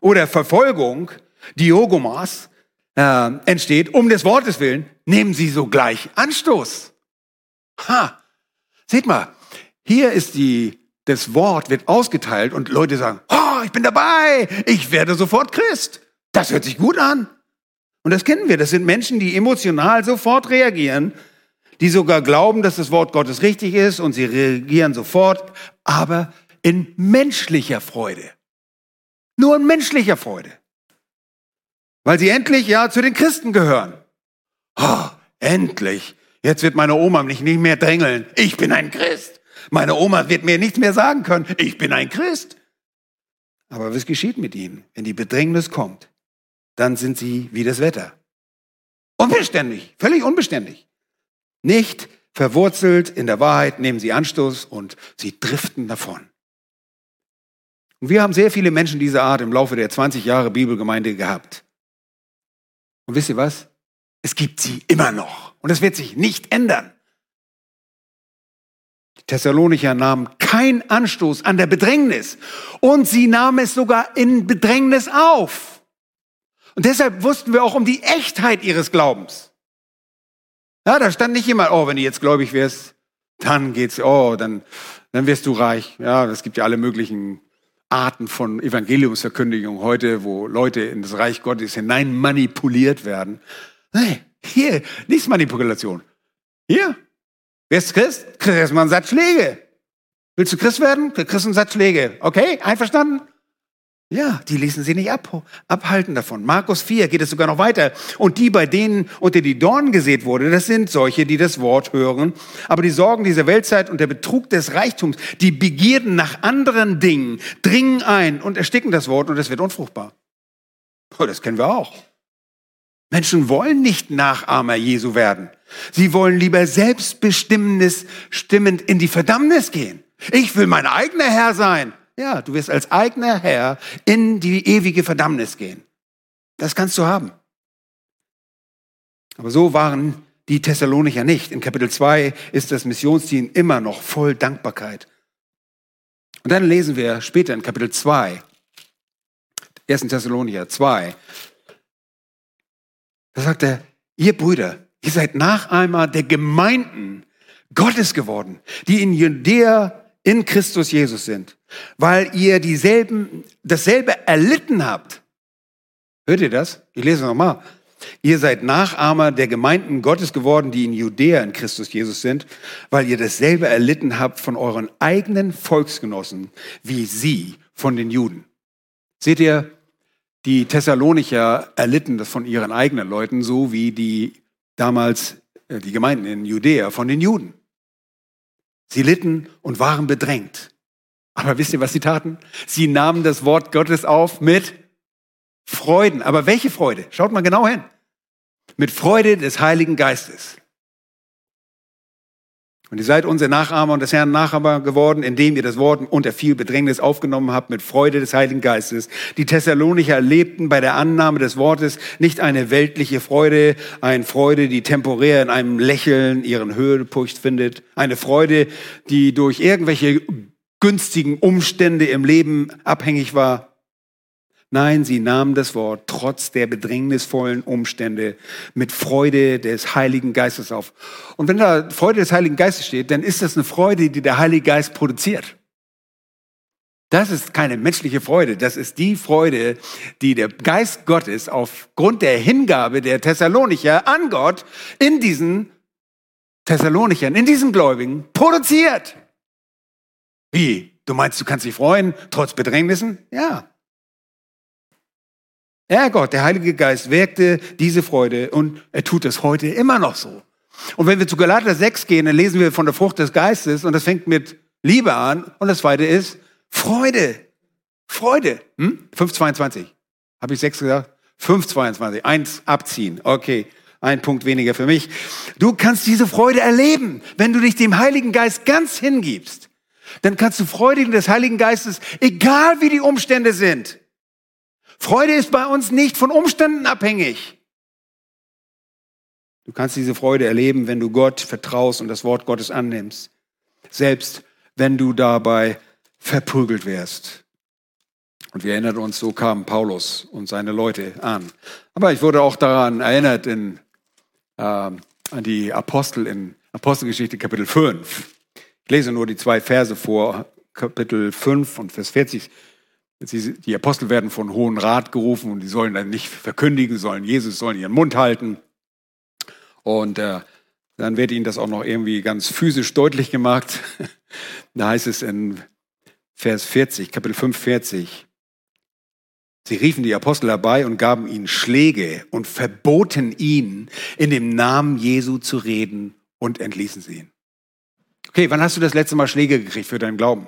oder Verfolgung, Diogomas, äh, entsteht, um des Wortes willen, nehmen sie sogleich Anstoß. Ha! Seht mal, hier ist die, das Wort wird ausgeteilt und Leute sagen, oh, ich bin dabei, ich werde sofort Christ. Das hört sich gut an. Und das kennen wir. Das sind Menschen, die emotional sofort reagieren, die sogar glauben, dass das Wort Gottes richtig ist und sie reagieren sofort, aber in menschlicher Freude. Nur in menschlicher Freude. Weil sie endlich ja zu den Christen gehören. Oh, endlich. Jetzt wird meine Oma mich nicht mehr drängeln. Ich bin ein Christ. Meine Oma wird mir nichts mehr sagen können. Ich bin ein Christ. Aber was geschieht mit ihnen? Wenn die Bedrängnis kommt, dann sind sie wie das Wetter. Unbeständig, völlig unbeständig. Nicht verwurzelt in der Wahrheit nehmen sie Anstoß und sie driften davon. Und wir haben sehr viele Menschen dieser Art im Laufe der 20 Jahre Bibelgemeinde gehabt. Und wisst ihr was? Es gibt sie immer noch. Und es wird sich nicht ändern. Die Thessalonicher nahmen keinen Anstoß an der Bedrängnis. Und sie nahmen es sogar in Bedrängnis auf. Und deshalb wussten wir auch um die Echtheit ihres Glaubens. Ja, da stand nicht immer, oh, wenn du jetzt gläubig wirst, dann geht's, oh, dann, dann wirst du reich. Ja, es gibt ja alle möglichen Arten von Evangeliumsverkündigung heute, wo Leute in das Reich Gottes hinein manipuliert werden. Nee, hier, nichts Manipulation. Hier, wer ist Christ? Kriegst erstmal einen Satz Schläge. Willst du Christ werden? Kriegst du einen Satz Schläge. Okay, einverstanden? Ja, die ließen sie nicht ab, abhalten davon. Markus 4 geht es sogar noch weiter. Und die, bei denen unter die Dornen gesät wurde, das sind solche, die das Wort hören. Aber die Sorgen dieser Weltzeit und der Betrug des Reichtums, die Begierden nach anderen Dingen, dringen ein und ersticken das Wort und es wird unfruchtbar. Oh, das kennen wir auch. Menschen wollen nicht Nachahmer Jesu werden. Sie wollen lieber selbstbestimmendes, stimmend in die Verdammnis gehen. Ich will mein eigener Herr sein. Ja, du wirst als eigener Herr in die ewige Verdammnis gehen. Das kannst du haben. Aber so waren die Thessalonicher nicht. In Kapitel 2 ist das Missionsteam immer noch voll Dankbarkeit. Und dann lesen wir später in Kapitel 2, 1. Thessalonicher 2, da sagt er, ihr Brüder, ihr seid nach einmal der Gemeinden Gottes geworden, die in Judäa in Christus Jesus sind, weil ihr dieselben, dasselbe erlitten habt. Hört ihr das? Ich lese nochmal. Ihr seid Nachahmer der Gemeinden Gottes geworden, die in Judäa in Christus Jesus sind, weil ihr dasselbe erlitten habt von euren eigenen Volksgenossen, wie sie von den Juden. Seht ihr, die Thessalonicher erlitten das von ihren eigenen Leuten, so wie die damals äh, die Gemeinden in Judäa von den Juden. Sie litten und waren bedrängt. Aber wisst ihr, was sie taten? Sie nahmen das Wort Gottes auf mit Freuden. Aber welche Freude? Schaut mal genau hin. Mit Freude des Heiligen Geistes. Und ihr seid unsere Nachahmer und des Herrn Nachahmer geworden, indem ihr das Wort unter viel Bedrängnis aufgenommen habt mit Freude des Heiligen Geistes. Die Thessalonicher erlebten bei der Annahme des Wortes nicht eine weltliche Freude, eine Freude, die temporär in einem Lächeln ihren Höhepunkt findet, eine Freude, die durch irgendwelche günstigen Umstände im Leben abhängig war, Nein, sie nahmen das Wort trotz der bedrängnisvollen Umstände mit Freude des Heiligen Geistes auf. Und wenn da Freude des Heiligen Geistes steht, dann ist das eine Freude, die der Heilige Geist produziert. Das ist keine menschliche Freude, das ist die Freude, die der Geist Gottes aufgrund der Hingabe der Thessalonicher an Gott in diesen Thessalonichern, in diesen Gläubigen produziert. Wie? Du meinst, du kannst dich freuen, trotz Bedrängnissen? Ja. Ja, Gott, der Heilige Geist wirkte diese Freude und er tut es heute immer noch so. Und wenn wir zu Galater 6 gehen, dann lesen wir von der Frucht des Geistes und das fängt mit Liebe an und das zweite ist Freude. Freude. Hm? 5,22. Habe ich 6 gesagt? 5,22. Eins abziehen. Okay. Ein Punkt weniger für mich. Du kannst diese Freude erleben, wenn du dich dem Heiligen Geist ganz hingibst. Dann kannst du Freude des Heiligen Geistes, egal wie die Umstände sind, Freude ist bei uns nicht von Umständen abhängig. Du kannst diese Freude erleben, wenn du Gott vertraust und das Wort Gottes annimmst. Selbst wenn du dabei verprügelt wärst. Und wir erinnern uns, so kamen Paulus und seine Leute an. Aber ich wurde auch daran erinnert in, äh, an die Apostel in Apostelgeschichte Kapitel 5. Ich lese nur die zwei Verse vor, Kapitel 5 und Vers 40. Die Apostel werden von Hohen Rat gerufen und die sollen dann nicht verkündigen, sollen Jesus, sollen ihren Mund halten. Und äh, dann wird ihnen das auch noch irgendwie ganz physisch deutlich gemacht. da heißt es in Vers 40, Kapitel 5, 40. Sie riefen die Apostel herbei und gaben ihnen Schläge und verboten ihnen, in dem Namen Jesu zu reden und entließen sie ihn. Okay, wann hast du das letzte Mal Schläge gekriegt für deinen Glauben?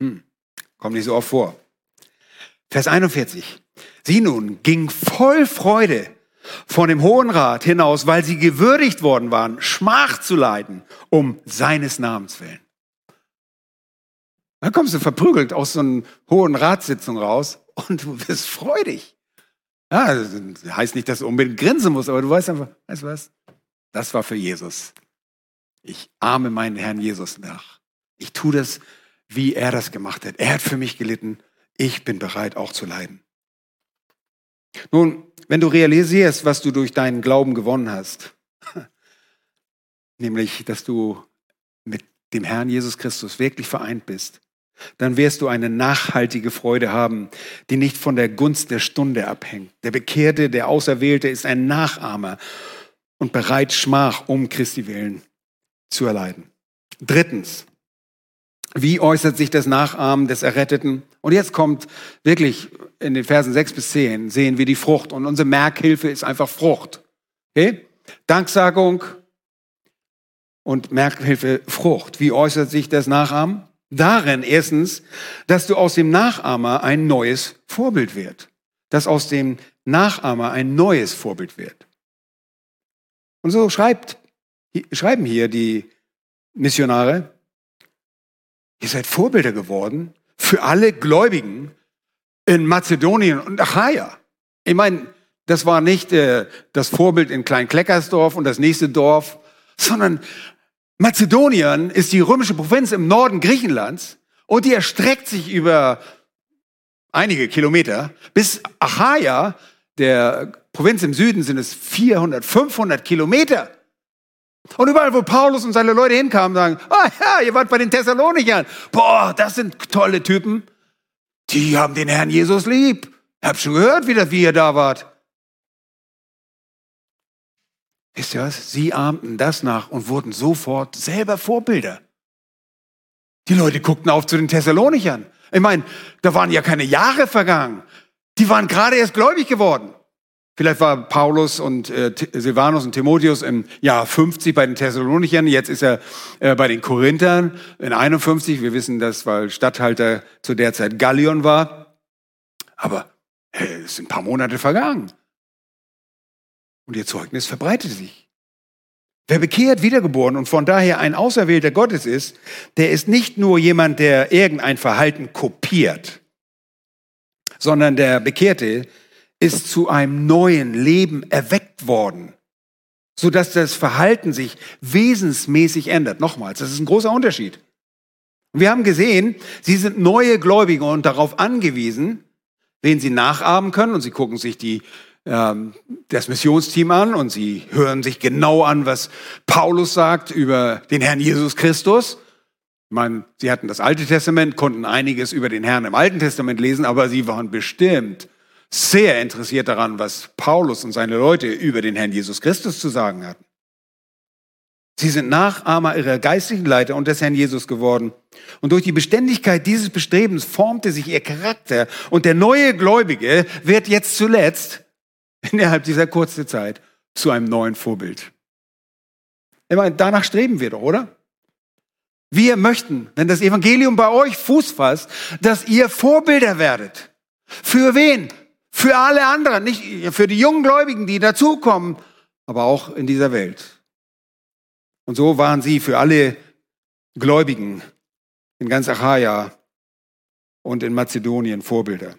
Hm. Kommt nicht so oft vor. Vers 41. Sie nun ging voll Freude von dem Hohen Rat hinaus, weil sie gewürdigt worden waren, Schmach zu leiden, um seines Namens willen. Dann kommst du verprügelt aus so einer hohen Ratssitzung raus und du bist freudig. Ja, das heißt nicht, dass du unbedingt grinsen musst, aber du weißt einfach, weißt du was? Das war für Jesus. Ich ahme meinen Herrn Jesus nach. Ich tue das, wie er das gemacht hat. Er hat für mich gelitten. Ich bin bereit, auch zu leiden. Nun, wenn du realisierst, was du durch deinen Glauben gewonnen hast, nämlich, dass du mit dem Herrn Jesus Christus wirklich vereint bist, dann wirst du eine nachhaltige Freude haben, die nicht von der Gunst der Stunde abhängt. Der Bekehrte, der Auserwählte ist ein Nachahmer und bereit, Schmach um Christi willen zu erleiden. Drittens, wie äußert sich das Nachahmen des Erretteten? Und jetzt kommt wirklich in den Versen 6 bis 10 sehen wir die Frucht. Und unsere Merkhilfe ist einfach Frucht. Okay? Danksagung und Merkhilfe Frucht. Wie äußert sich das Nachahmen? Darin erstens, dass du aus dem Nachahmer ein neues Vorbild wird. Dass aus dem Nachahmer ein neues Vorbild wird. Und so schreibt, schreiben hier die Missionare, ihr seid Vorbilder geworden für alle Gläubigen in Mazedonien und Achaia. Ich meine, das war nicht äh, das Vorbild in Klein-Kleckersdorf und das nächste Dorf, sondern Mazedonien ist die römische Provinz im Norden Griechenlands und die erstreckt sich über einige Kilometer bis Achaia, der Provinz im Süden sind es 400, 500 Kilometer. Und überall, wo Paulus und seine Leute hinkamen, sagen, ah oh ja, ihr wart bei den Thessalonichern. Boah, das sind tolle Typen. Die haben den Herrn Jesus lieb. Hab schon gehört, wie, das, wie ihr da wart. Wisst ihr was? Sie ahmten das nach und wurden sofort selber Vorbilder. Die Leute guckten auf zu den Thessalonichern. Ich meine, da waren ja keine Jahre vergangen. Die waren gerade erst gläubig geworden. Vielleicht war Paulus und äh, Silvanus und Timotheus im Jahr 50 bei den Thessalonichern, jetzt ist er äh, bei den Korinthern in 51. Wir wissen das, weil Statthalter zu der Zeit Gallion war. Aber hey, es sind ein paar Monate vergangen. Und ihr Zeugnis verbreitet sich. Wer bekehrt, wiedergeboren und von daher ein Auserwählter Gottes ist, der ist nicht nur jemand, der irgendein Verhalten kopiert, sondern der Bekehrte ist zu einem neuen Leben erweckt worden, sodass das Verhalten sich wesensmäßig ändert. Nochmals, das ist ein großer Unterschied. wir haben gesehen, sie sind neue Gläubige und darauf angewiesen, wen sie nachahmen können. Und sie gucken sich die, ähm, das Missionsteam an und sie hören sich genau an, was Paulus sagt über den Herrn Jesus Christus. Ich meine, sie hatten das Alte Testament, konnten einiges über den Herrn im Alten Testament lesen, aber sie waren bestimmt sehr interessiert daran, was Paulus und seine Leute über den Herrn Jesus Christus zu sagen hatten. Sie sind Nachahmer ihrer geistlichen Leiter und des Herrn Jesus geworden. Und durch die Beständigkeit dieses Bestrebens formte sich ihr Charakter. Und der neue Gläubige wird jetzt zuletzt, innerhalb dieser kurzen Zeit, zu einem neuen Vorbild. Ich meine, danach streben wir doch, oder? Wir möchten, wenn das Evangelium bei euch Fuß fasst, dass ihr Vorbilder werdet. Für wen? Für alle anderen, nicht für die jungen Gläubigen, die dazukommen, aber auch in dieser Welt. Und so waren sie für alle Gläubigen in ganz Achaia und in Mazedonien Vorbilder.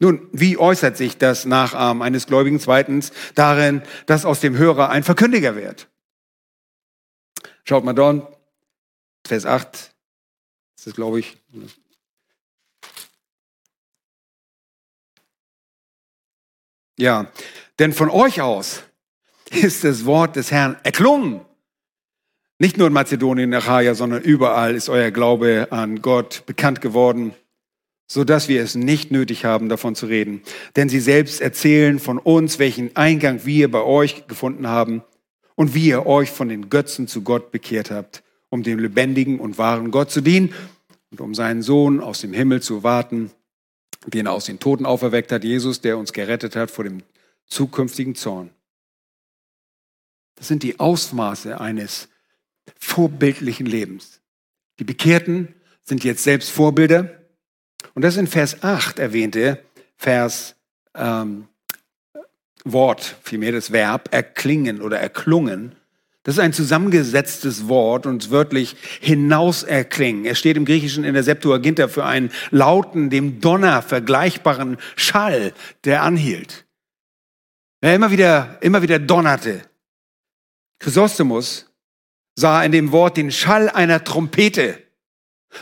Nun, wie äußert sich das Nachahmen eines Gläubigen zweitens darin, dass aus dem Hörer ein Verkündiger wird? Schaut mal dort, Vers 8, das ist, glaube ich, Ja, denn von euch aus ist das Wort des Herrn erklungen. Nicht nur in Mazedonien, Achaia, sondern überall ist euer Glaube an Gott bekannt geworden, so dass wir es nicht nötig haben, davon zu reden. Denn sie selbst erzählen von uns, welchen Eingang wir bei euch gefunden haben und wie ihr euch von den Götzen zu Gott bekehrt habt, um dem lebendigen und wahren Gott zu dienen und um seinen Sohn aus dem Himmel zu warten, den er aus den Toten auferweckt hat, Jesus, der uns gerettet hat vor dem zukünftigen Zorn. Das sind die Ausmaße eines vorbildlichen Lebens. Die Bekehrten sind jetzt selbst Vorbilder. Und das in Vers 8 erwähnte Vers ähm, Wort, vielmehr das Verb erklingen oder erklungen, Das ist ein zusammengesetztes Wort und wörtlich hinaus erklingen. Es steht im Griechischen in der Septuaginta für einen lauten, dem Donner vergleichbaren Schall, der anhielt. Er immer wieder, immer wieder donnerte. Chrysostomus sah in dem Wort den Schall einer Trompete.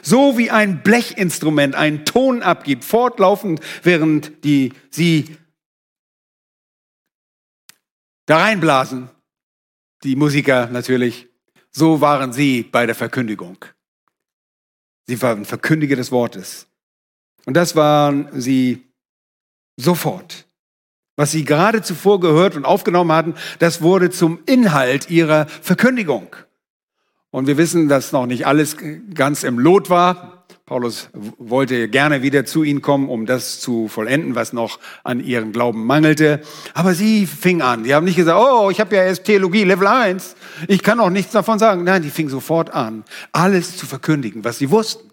So wie ein Blechinstrument einen Ton abgibt, fortlaufend, während die, sie da reinblasen, die Musiker natürlich, so waren sie bei der Verkündigung. Sie waren Verkündiger des Wortes. Und das waren sie sofort. Was sie gerade zuvor gehört und aufgenommen hatten, das wurde zum Inhalt ihrer Verkündigung. Und wir wissen, dass noch nicht alles ganz im Lot war. Paulus wollte gerne wieder zu ihnen kommen, um das zu vollenden, was noch an ihrem Glauben mangelte. Aber sie fing an. Die haben nicht gesagt, oh, ich habe ja erst Theologie Level 1. Ich kann auch nichts davon sagen. Nein, die fing sofort an, alles zu verkündigen, was sie wussten.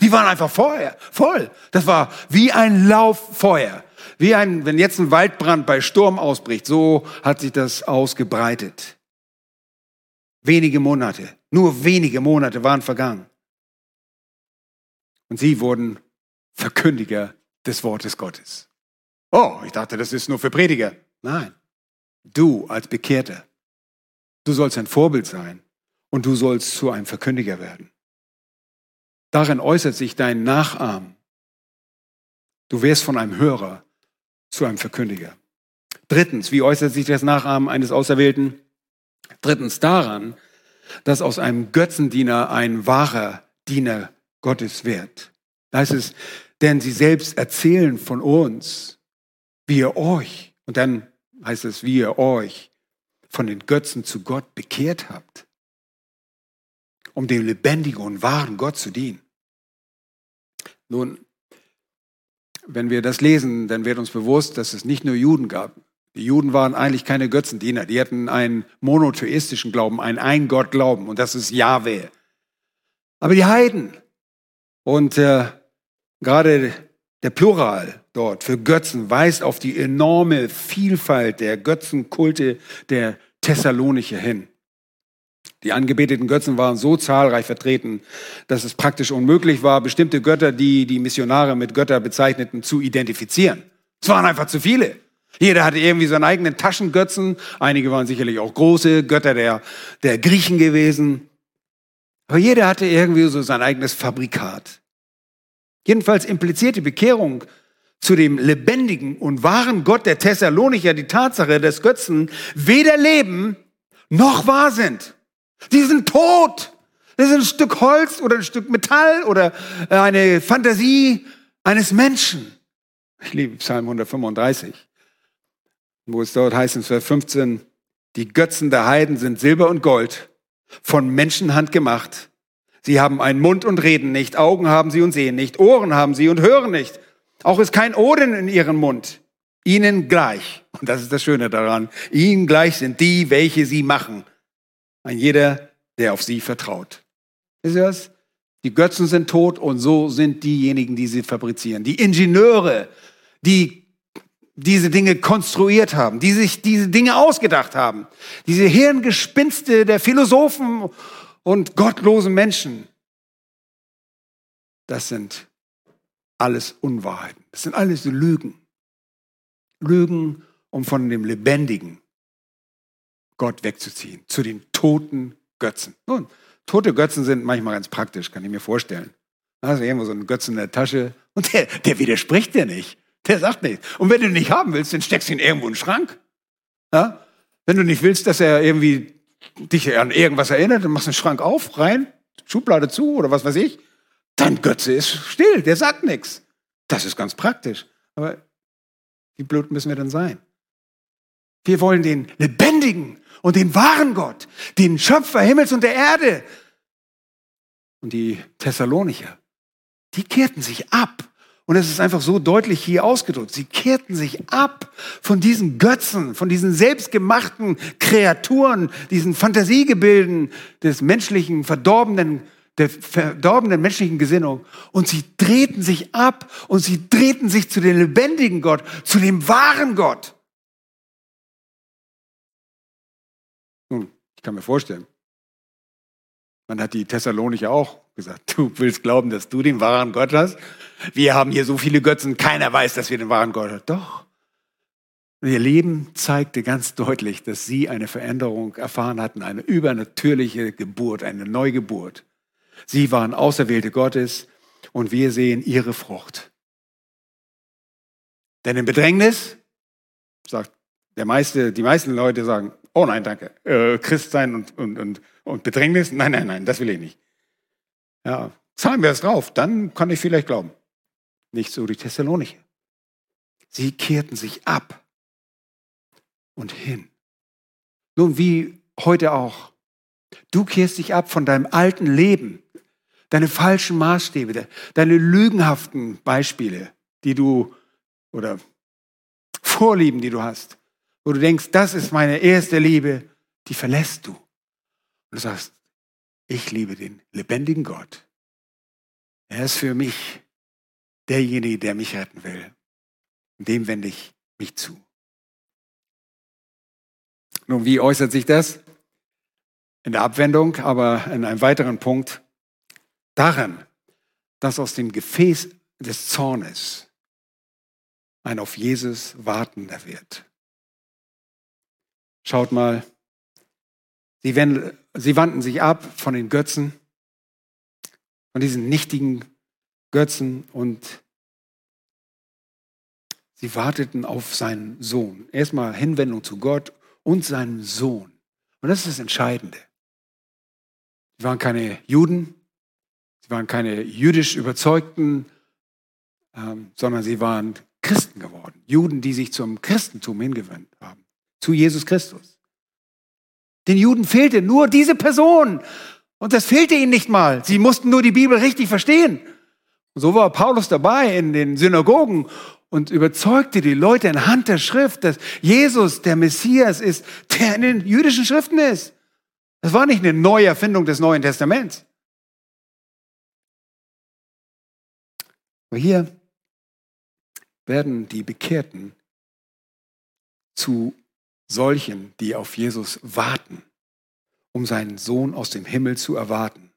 Die waren einfach Feuer, voll. Das war wie ein Lauffeuer. Wie ein, wenn jetzt ein Waldbrand bei Sturm ausbricht, so hat sich das ausgebreitet. Wenige Monate, nur wenige Monate waren vergangen. Und sie wurden Verkündiger des Wortes Gottes. Oh, ich dachte, das ist nur für Prediger. Nein, du als Bekehrter, du sollst ein Vorbild sein und du sollst zu einem Verkündiger werden. Darin äußert sich dein Nachahmen. Du wirst von einem Hörer zu einem Verkündiger. Drittens, wie äußert sich das Nachahmen eines Auserwählten? Drittens daran, dass aus einem Götzendiener ein wahrer Diener Gottes wird. Da heißt es, denn sie selbst erzählen von uns, wie ihr euch, und dann heißt es, wie ihr euch von den Götzen zu Gott bekehrt habt, um dem lebendigen und wahren Gott zu dienen. Nun, wenn wir das lesen, dann wird uns bewusst, dass es nicht nur Juden gab. Die Juden waren eigentlich keine Götzendiener. Die hatten einen monotheistischen Glauben, einen Ein-Gott-Glauben, und das ist Yahweh. Aber die Heiden, und äh, gerade der Plural dort für Götzen weist auf die enorme Vielfalt der Götzenkulte der Thessalonicher hin. Die angebeteten Götzen waren so zahlreich vertreten, dass es praktisch unmöglich war, bestimmte Götter, die die Missionare mit Götter bezeichneten, zu identifizieren. Es waren einfach zu viele. Jeder hatte irgendwie seinen eigenen Taschengötzen. Einige waren sicherlich auch große Götter der, der Griechen gewesen. Aber jeder hatte irgendwie so sein eigenes Fabrikat. Jedenfalls impliziert die Bekehrung zu dem lebendigen und wahren Gott der Thessalonicher die Tatsache, dass Götzen weder leben noch wahr sind. Die sind tot. Das ist ein Stück Holz oder ein Stück Metall oder eine Fantasie eines Menschen. Ich liebe Psalm 135, wo es dort heißt in Vers 15, die Götzen der Heiden sind Silber und Gold, von Menschenhand gemacht. Sie haben einen Mund und reden nicht, Augen haben sie und sehen nicht, Ohren haben sie und hören nicht. Auch ist kein Oden in ihrem Mund. Ihnen gleich, und das ist das Schöne daran, ihnen gleich sind die, welche sie machen. Ein jeder, der auf sie vertraut. Ist das? Die Götzen sind tot und so sind diejenigen, die sie fabrizieren. Die Ingenieure, die diese Dinge konstruiert haben, die sich diese Dinge ausgedacht haben. Diese Hirngespinste der Philosophen und gottlosen Menschen. Das sind alles Unwahrheiten. Das sind alles Lügen. Lügen, um von dem lebendigen Gott wegzuziehen, zu den toten Götzen. Nun, tote Götzen sind manchmal ganz praktisch, kann ich mir vorstellen. Da hast irgendwo so einen Götzen in der Tasche und der, der widerspricht dir nicht. Der sagt nicht. Und wenn du ihn nicht haben willst, dann steckst du ihn irgendwo in den Schrank. Ja? Wenn du nicht willst, dass er irgendwie dich an irgendwas erinnert, dann machst du den Schrank auf, rein, Schublade zu oder was weiß ich. Dein Götze ist still, der sagt nichts. Das ist ganz praktisch. Aber wie blöd müssen wir denn sein? Wir wollen den lebendigen und den wahren Gott, den Schöpfer Himmels und der Erde. Und die Thessalonicher, die kehrten sich ab und es ist einfach so deutlich hier ausgedrückt. Sie kehrten sich ab von diesen Götzen, von diesen selbstgemachten Kreaturen, diesen Fantasiegebilden des menschlichen, verdorbenen, der verdorbenen menschlichen Gesinnung. Und sie drehten sich ab und sie drehten sich zu dem lebendigen Gott, zu dem wahren Gott. Nun, Ich kann mir vorstellen. Man hat die Thessalonicher auch gesagt, du willst glauben, dass du den wahren Gott hast? Wir haben hier so viele Götzen, keiner weiß, dass wir den wahren Gott haben. Doch. Und ihr Leben zeigte ganz deutlich, dass sie eine Veränderung erfahren hatten, eine übernatürliche Geburt, eine Neugeburt. Sie waren Auserwählte Gottes und wir sehen ihre Frucht. Denn im Bedrängnis, sagt der meiste, die meisten Leute sagen, oh nein, danke, äh, Christ sein und, und, und, und Bedrängnis, nein, nein, nein, das will ich nicht. Ja, zahlen wir es drauf, dann kann ich vielleicht glauben. Nicht so die Thessalonicher. Sie kehrten sich ab und hin. Nun, wie heute auch. Du kehrst dich ab von deinem alten Leben, deine falschen Maßstäbe, deine lügenhaften Beispiele, die du oder Vorlieben, die du hast, wo du denkst, das ist meine erste Liebe, die verlässt du. Und du sagst, ich liebe den lebendigen Gott. Er ist für mich derjenige, der mich retten will. Dem wende ich mich zu. Nun, wie äußert sich das? In der Abwendung, aber in einem weiteren Punkt darin, dass aus dem Gefäß des Zornes ein auf Jesus wartender wird. Schaut mal, sie, wandten sich ab von den Götzen, von diesen nichtigen Götzen und sie warteten auf seinen Sohn. Erstmal Hinwendung zu Gott und seinem Sohn. Und das ist das Entscheidende. Sie waren keine Juden, sie waren keine jüdisch überzeugten, ähm, sondern sie waren Christen geworden. Juden, die sich zum Christentum hingewandt haben, zu Jesus Christus. Den Juden fehlte nur diese Person. Und das fehlte ihnen nicht mal. Sie mussten nur die Bibel richtig verstehen. Und so war Paulus dabei in den Synagogen und überzeugte die Leute anhand der Schrift, dass Jesus der Messias ist, der in den jüdischen Schriften ist. Das war nicht eine Neuerfindung des Neuen Testaments. Aber hier werden die Bekehrten zu solchen, die auf Jesus warten, um seinen Sohn aus dem Himmel zu erwarten.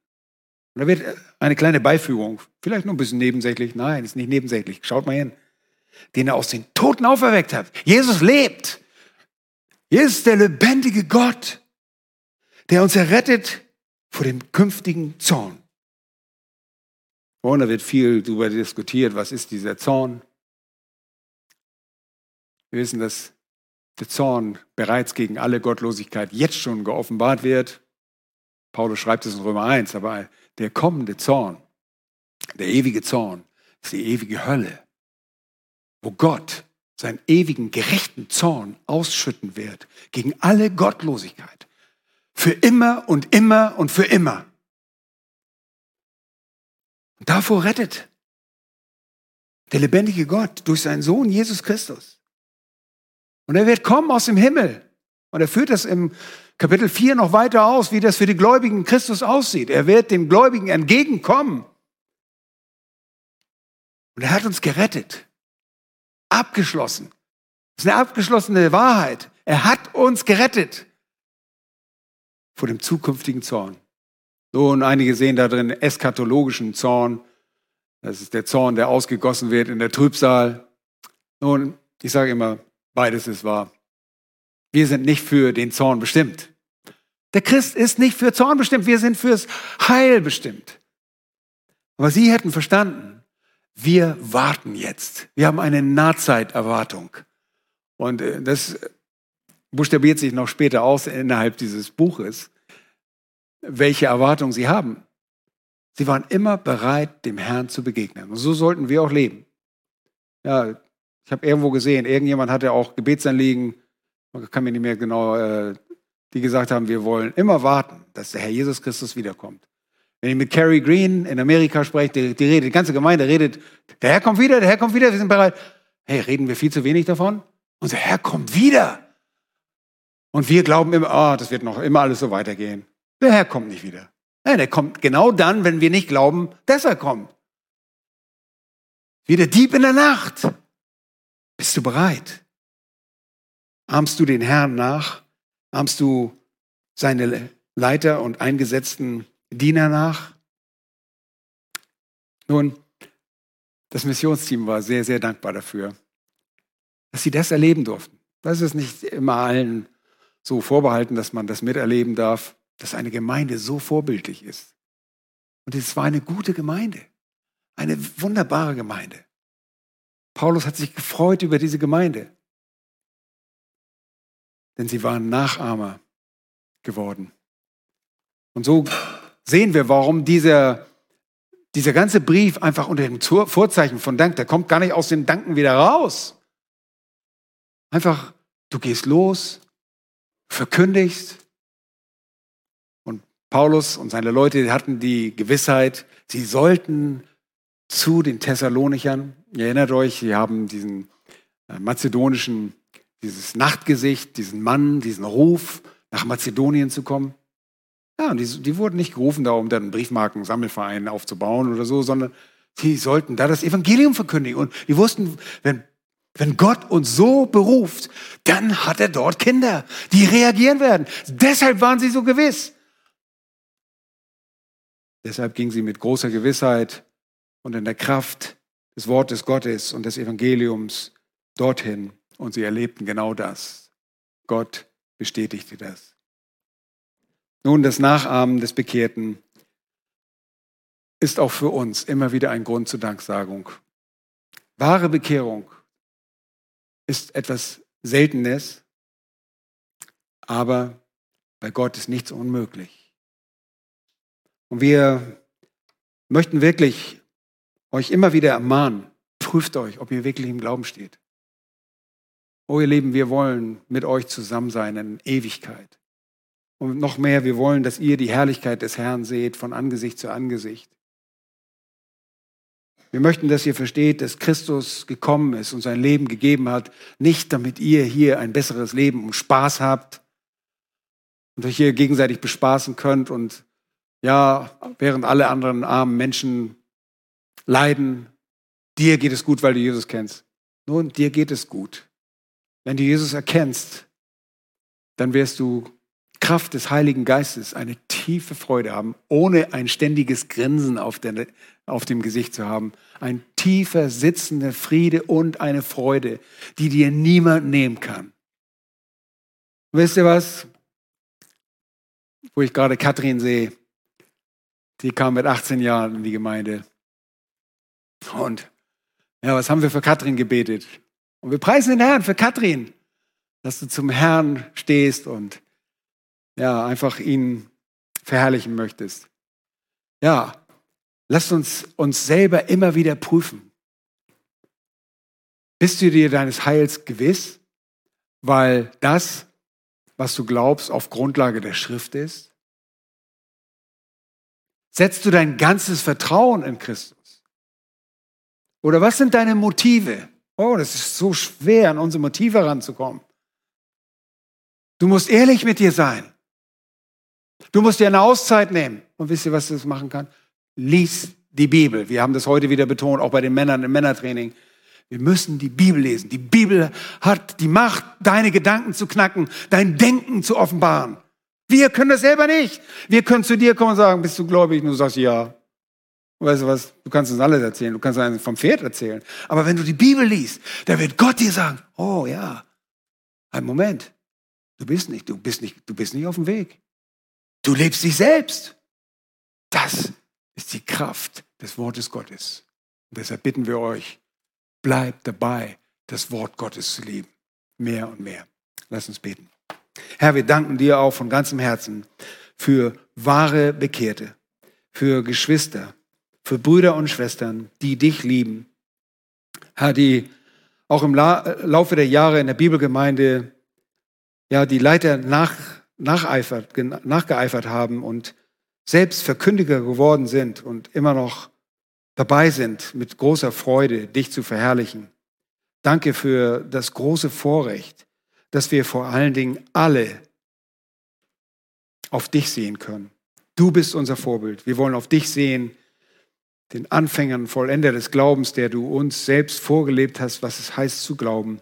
Und da wird eine kleine Beifügung, vielleicht nur ein bisschen nebensächlich, nein, ist nicht nebensächlich, schaut mal hin, den er aus den Toten auferweckt hat. Jesus lebt. Jesus ist der lebendige Gott, der uns errettet vor dem künftigen Zorn. Und da wird viel darüber diskutiert, was ist dieser Zorn. Wir wissen, dass der Zorn bereits gegen alle Gottlosigkeit jetzt schon geoffenbart wird. Paulus schreibt es in Römer 1, aber der kommende Zorn, der ewige Zorn, ist die ewige Hölle, wo Gott seinen ewigen gerechten Zorn ausschütten wird gegen alle Gottlosigkeit. Für immer und immer und für immer. Und davor rettet der lebendige Gott durch seinen Sohn Jesus Christus. Und er wird kommen aus dem Himmel. Und er führt das im Kapitel 4 noch weiter aus, wie das für die Gläubigen Christus aussieht. Er wird dem Gläubigen entgegenkommen. Und er hat uns gerettet. Abgeschlossen. Das ist eine abgeschlossene Wahrheit. Er hat uns gerettet vor dem zukünftigen Zorn. Und einige sehen da drin eskatologischen Zorn. Das ist der Zorn, der ausgegossen wird in der Trübsal. Nun, ich sage immer, Beides ist wahr. Wir sind nicht für den Zorn bestimmt. Der Christ ist nicht für Zorn bestimmt, wir sind fürs Heil bestimmt. Aber sie hätten verstanden, wir warten jetzt. Wir haben eine Nahzeiterwartung. Und äh, das buchstabiert sich noch später aus innerhalb dieses Buches, welche Erwartung sie haben. Sie waren immer bereit, dem Herrn zu begegnen. Und so sollten wir auch leben. Ja, ich habe irgendwo gesehen, irgendjemand hatte auch Gebetsanliegen, man kann mir nicht mehr genau, äh, die gesagt haben, wir wollen immer warten, dass der Herr Jesus Christus wiederkommt. Wenn ich mit Carrie Green in Amerika spreche, die, die redet, die ganze Gemeinde redet, der Herr kommt wieder, der Herr kommt wieder, wir sind bereit. Hey, reden wir viel zu wenig davon? Unser Herr kommt wieder. Und wir glauben immer, oh, das wird noch immer alles so weitergehen. Der Herr kommt nicht wieder. Nein, der kommt genau dann, wenn wir nicht glauben, dass er kommt. Wie der Dieb in der Nacht. Bist du bereit? Ahmst du den Herrn nach? Ahmst du seine Leiter und eingesetzten Diener nach. Nun, das Missionsteam war sehr, sehr dankbar dafür, dass sie das erleben durften. Das ist nicht immer allen so vorbehalten, dass man das miterleben darf, dass eine Gemeinde so vorbildlich ist. Und es war eine gute Gemeinde, eine wunderbare Gemeinde. Paulus hat sich gefreut über diese Gemeinde, denn sie waren Nachahmer geworden. Und so sehen wir, warum dieser, dieser ganze Brief einfach unter dem Vorzeichen von Dank, der kommt gar nicht aus den Danken wieder raus. Einfach, du gehst los, verkündigst. Und Paulus und seine Leute hatten die Gewissheit, sie sollten zu den Thessalonichern. Ihr erinnert euch, sie haben diesen äh, mazedonischen, dieses Nachtgesicht, diesen Mann, diesen Ruf, nach Mazedonien zu kommen. Ja, und die, die wurden nicht gerufen, da um dann einen Briefmarken-Sammelverein aufzubauen oder so, sondern sie sollten da das Evangelium verkündigen. Und die wussten, wenn, wenn Gott uns so beruft, dann hat er dort Kinder, die reagieren werden. Deshalb waren sie so gewiss. Deshalb gingen sie mit großer Gewissheit und in der Kraft des Wortes Gottes und des Evangeliums dorthin. Und sie erlebten genau das. Gott bestätigte das. Nun, das Nachahmen des Bekehrten ist auch für uns immer wieder ein Grund zur Danksagung. Wahre Bekehrung ist etwas Seltenes, aber bei Gott ist nichts unmöglich. Und wir möchten wirklich euch immer wieder ermahnen, prüft euch, ob ihr wirklich im Glauben steht. Oh ihr Lieben, wir wollen mit euch zusammen sein in Ewigkeit. Und noch mehr, wir wollen, dass ihr die Herrlichkeit des Herrn seht von Angesicht zu Angesicht. Wir möchten, dass ihr versteht, dass Christus gekommen ist und sein Leben gegeben hat, nicht damit ihr hier ein besseres Leben und Spaß habt und euch hier gegenseitig bespaßen könnt und ja, während alle anderen armen Menschen leiden, dir geht es gut, weil du Jesus kennst. Nun, dir geht es gut. Wenn du Jesus erkennst, dann wirst du Kraft des Heiligen Geistes eine tiefe Freude haben, ohne ein ständiges Grinsen auf, der, auf dem Gesicht zu haben. Ein tiefer sitzender Friede und eine Freude, die dir niemand nehmen kann. Wisst ihr was? Wo ich gerade Katrin sehe, die kam mit 18 Jahren in die Gemeinde. Und ja, was haben wir für Katrin gebetet? Und wir preisen den Herrn für Katrin, dass du zum Herrn stehst und ja, einfach ihn verherrlichen möchtest. Ja, lasst uns uns selber immer wieder prüfen. Bist du dir deines Heils gewiss, weil das, was du glaubst, auf Grundlage der Schrift ist? Setzt du dein ganzes Vertrauen in Christus? Oder was sind deine Motive? Oh, das ist so schwer, an unsere Motive ranzukommen. Du musst ehrlich mit dir sein. Du musst dir eine Auszeit nehmen. Und wisst ihr, was das machen kann? Lies die Bibel. Wir haben das heute wieder betont, auch bei den Männern im Männertraining. Wir müssen die Bibel lesen. Die Bibel hat die Macht, deine Gedanken zu knacken, dein Denken zu offenbaren. Wir können das selber nicht. Wir können zu dir kommen und sagen, bist du gläubig? Und du sagst ja. Weißt du was? Du kannst uns alles erzählen. Du kannst uns vom Pferd erzählen. Aber wenn du die Bibel liest, da wird Gott dir sagen, oh ja, ein Moment. Du bist nicht, du bist nicht, du bist nicht auf dem Weg. Du lebst dich selbst. Das ist die Kraft des Wortes Gottes. Und deshalb bitten wir euch, bleibt dabei, das Wort Gottes zu lieben. Mehr und mehr. Lass uns beten. Herr, wir danken dir auch von ganzem Herzen für wahre Bekehrte, für Geschwister, für Brüder und Schwestern, die dich lieben. Herr, die auch im Laufe der Jahre in der Bibelgemeinde, ja, die Leiter nach nacheifert, nachgeeifert haben und selbst Verkündiger geworden sind und immer noch dabei sind, mit großer Freude dich zu verherrlichen. Danke für das große Vorrecht, dass wir vor allen Dingen alle auf dich sehen können. Du bist unser Vorbild. Wir wollen auf dich sehen, den Anfängern, Vollender des Glaubens, der du uns selbst vorgelebt hast, was es heißt zu glauben.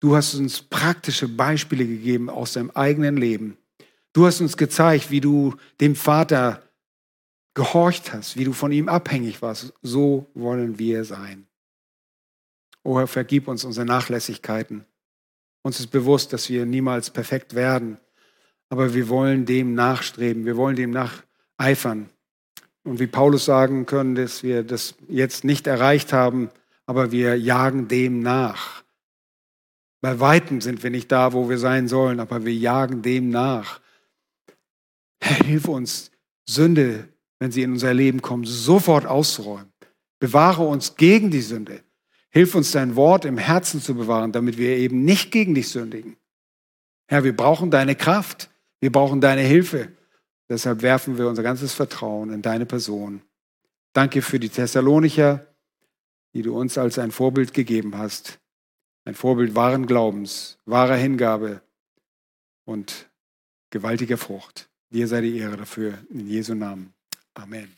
Du hast uns praktische Beispiele gegeben aus deinem eigenen Leben Du hast uns gezeigt, wie du dem Vater gehorcht hast, wie du von ihm abhängig warst. So wollen wir sein. O Herr, vergib uns unsere Nachlässigkeiten. Uns ist bewusst, dass wir niemals perfekt werden, aber wir wollen dem nachstreben, wir wollen dem nacheifern. Und wie Paulus sagen können, dass wir das jetzt nicht erreicht haben, aber wir jagen dem nach. Bei weitem sind wir nicht da, wo wir sein sollen, aber wir jagen dem nach. Herr, hilf uns, Sünde, wenn sie in unser Leben kommt, sofort auszuräumen. Bewahre uns gegen die Sünde. Hilf uns, dein Wort im Herzen zu bewahren, damit wir eben nicht gegen dich sündigen. Herr, wir brauchen deine Kraft. Wir brauchen deine Hilfe. Deshalb werfen wir unser ganzes Vertrauen in deine Person. Danke für die Thessalonicher, die du uns als ein Vorbild gegeben hast. Ein Vorbild wahren Glaubens, wahrer Hingabe und gewaltiger Frucht. Dir sei die Ehre dafür. In Jesu Namen. Amen.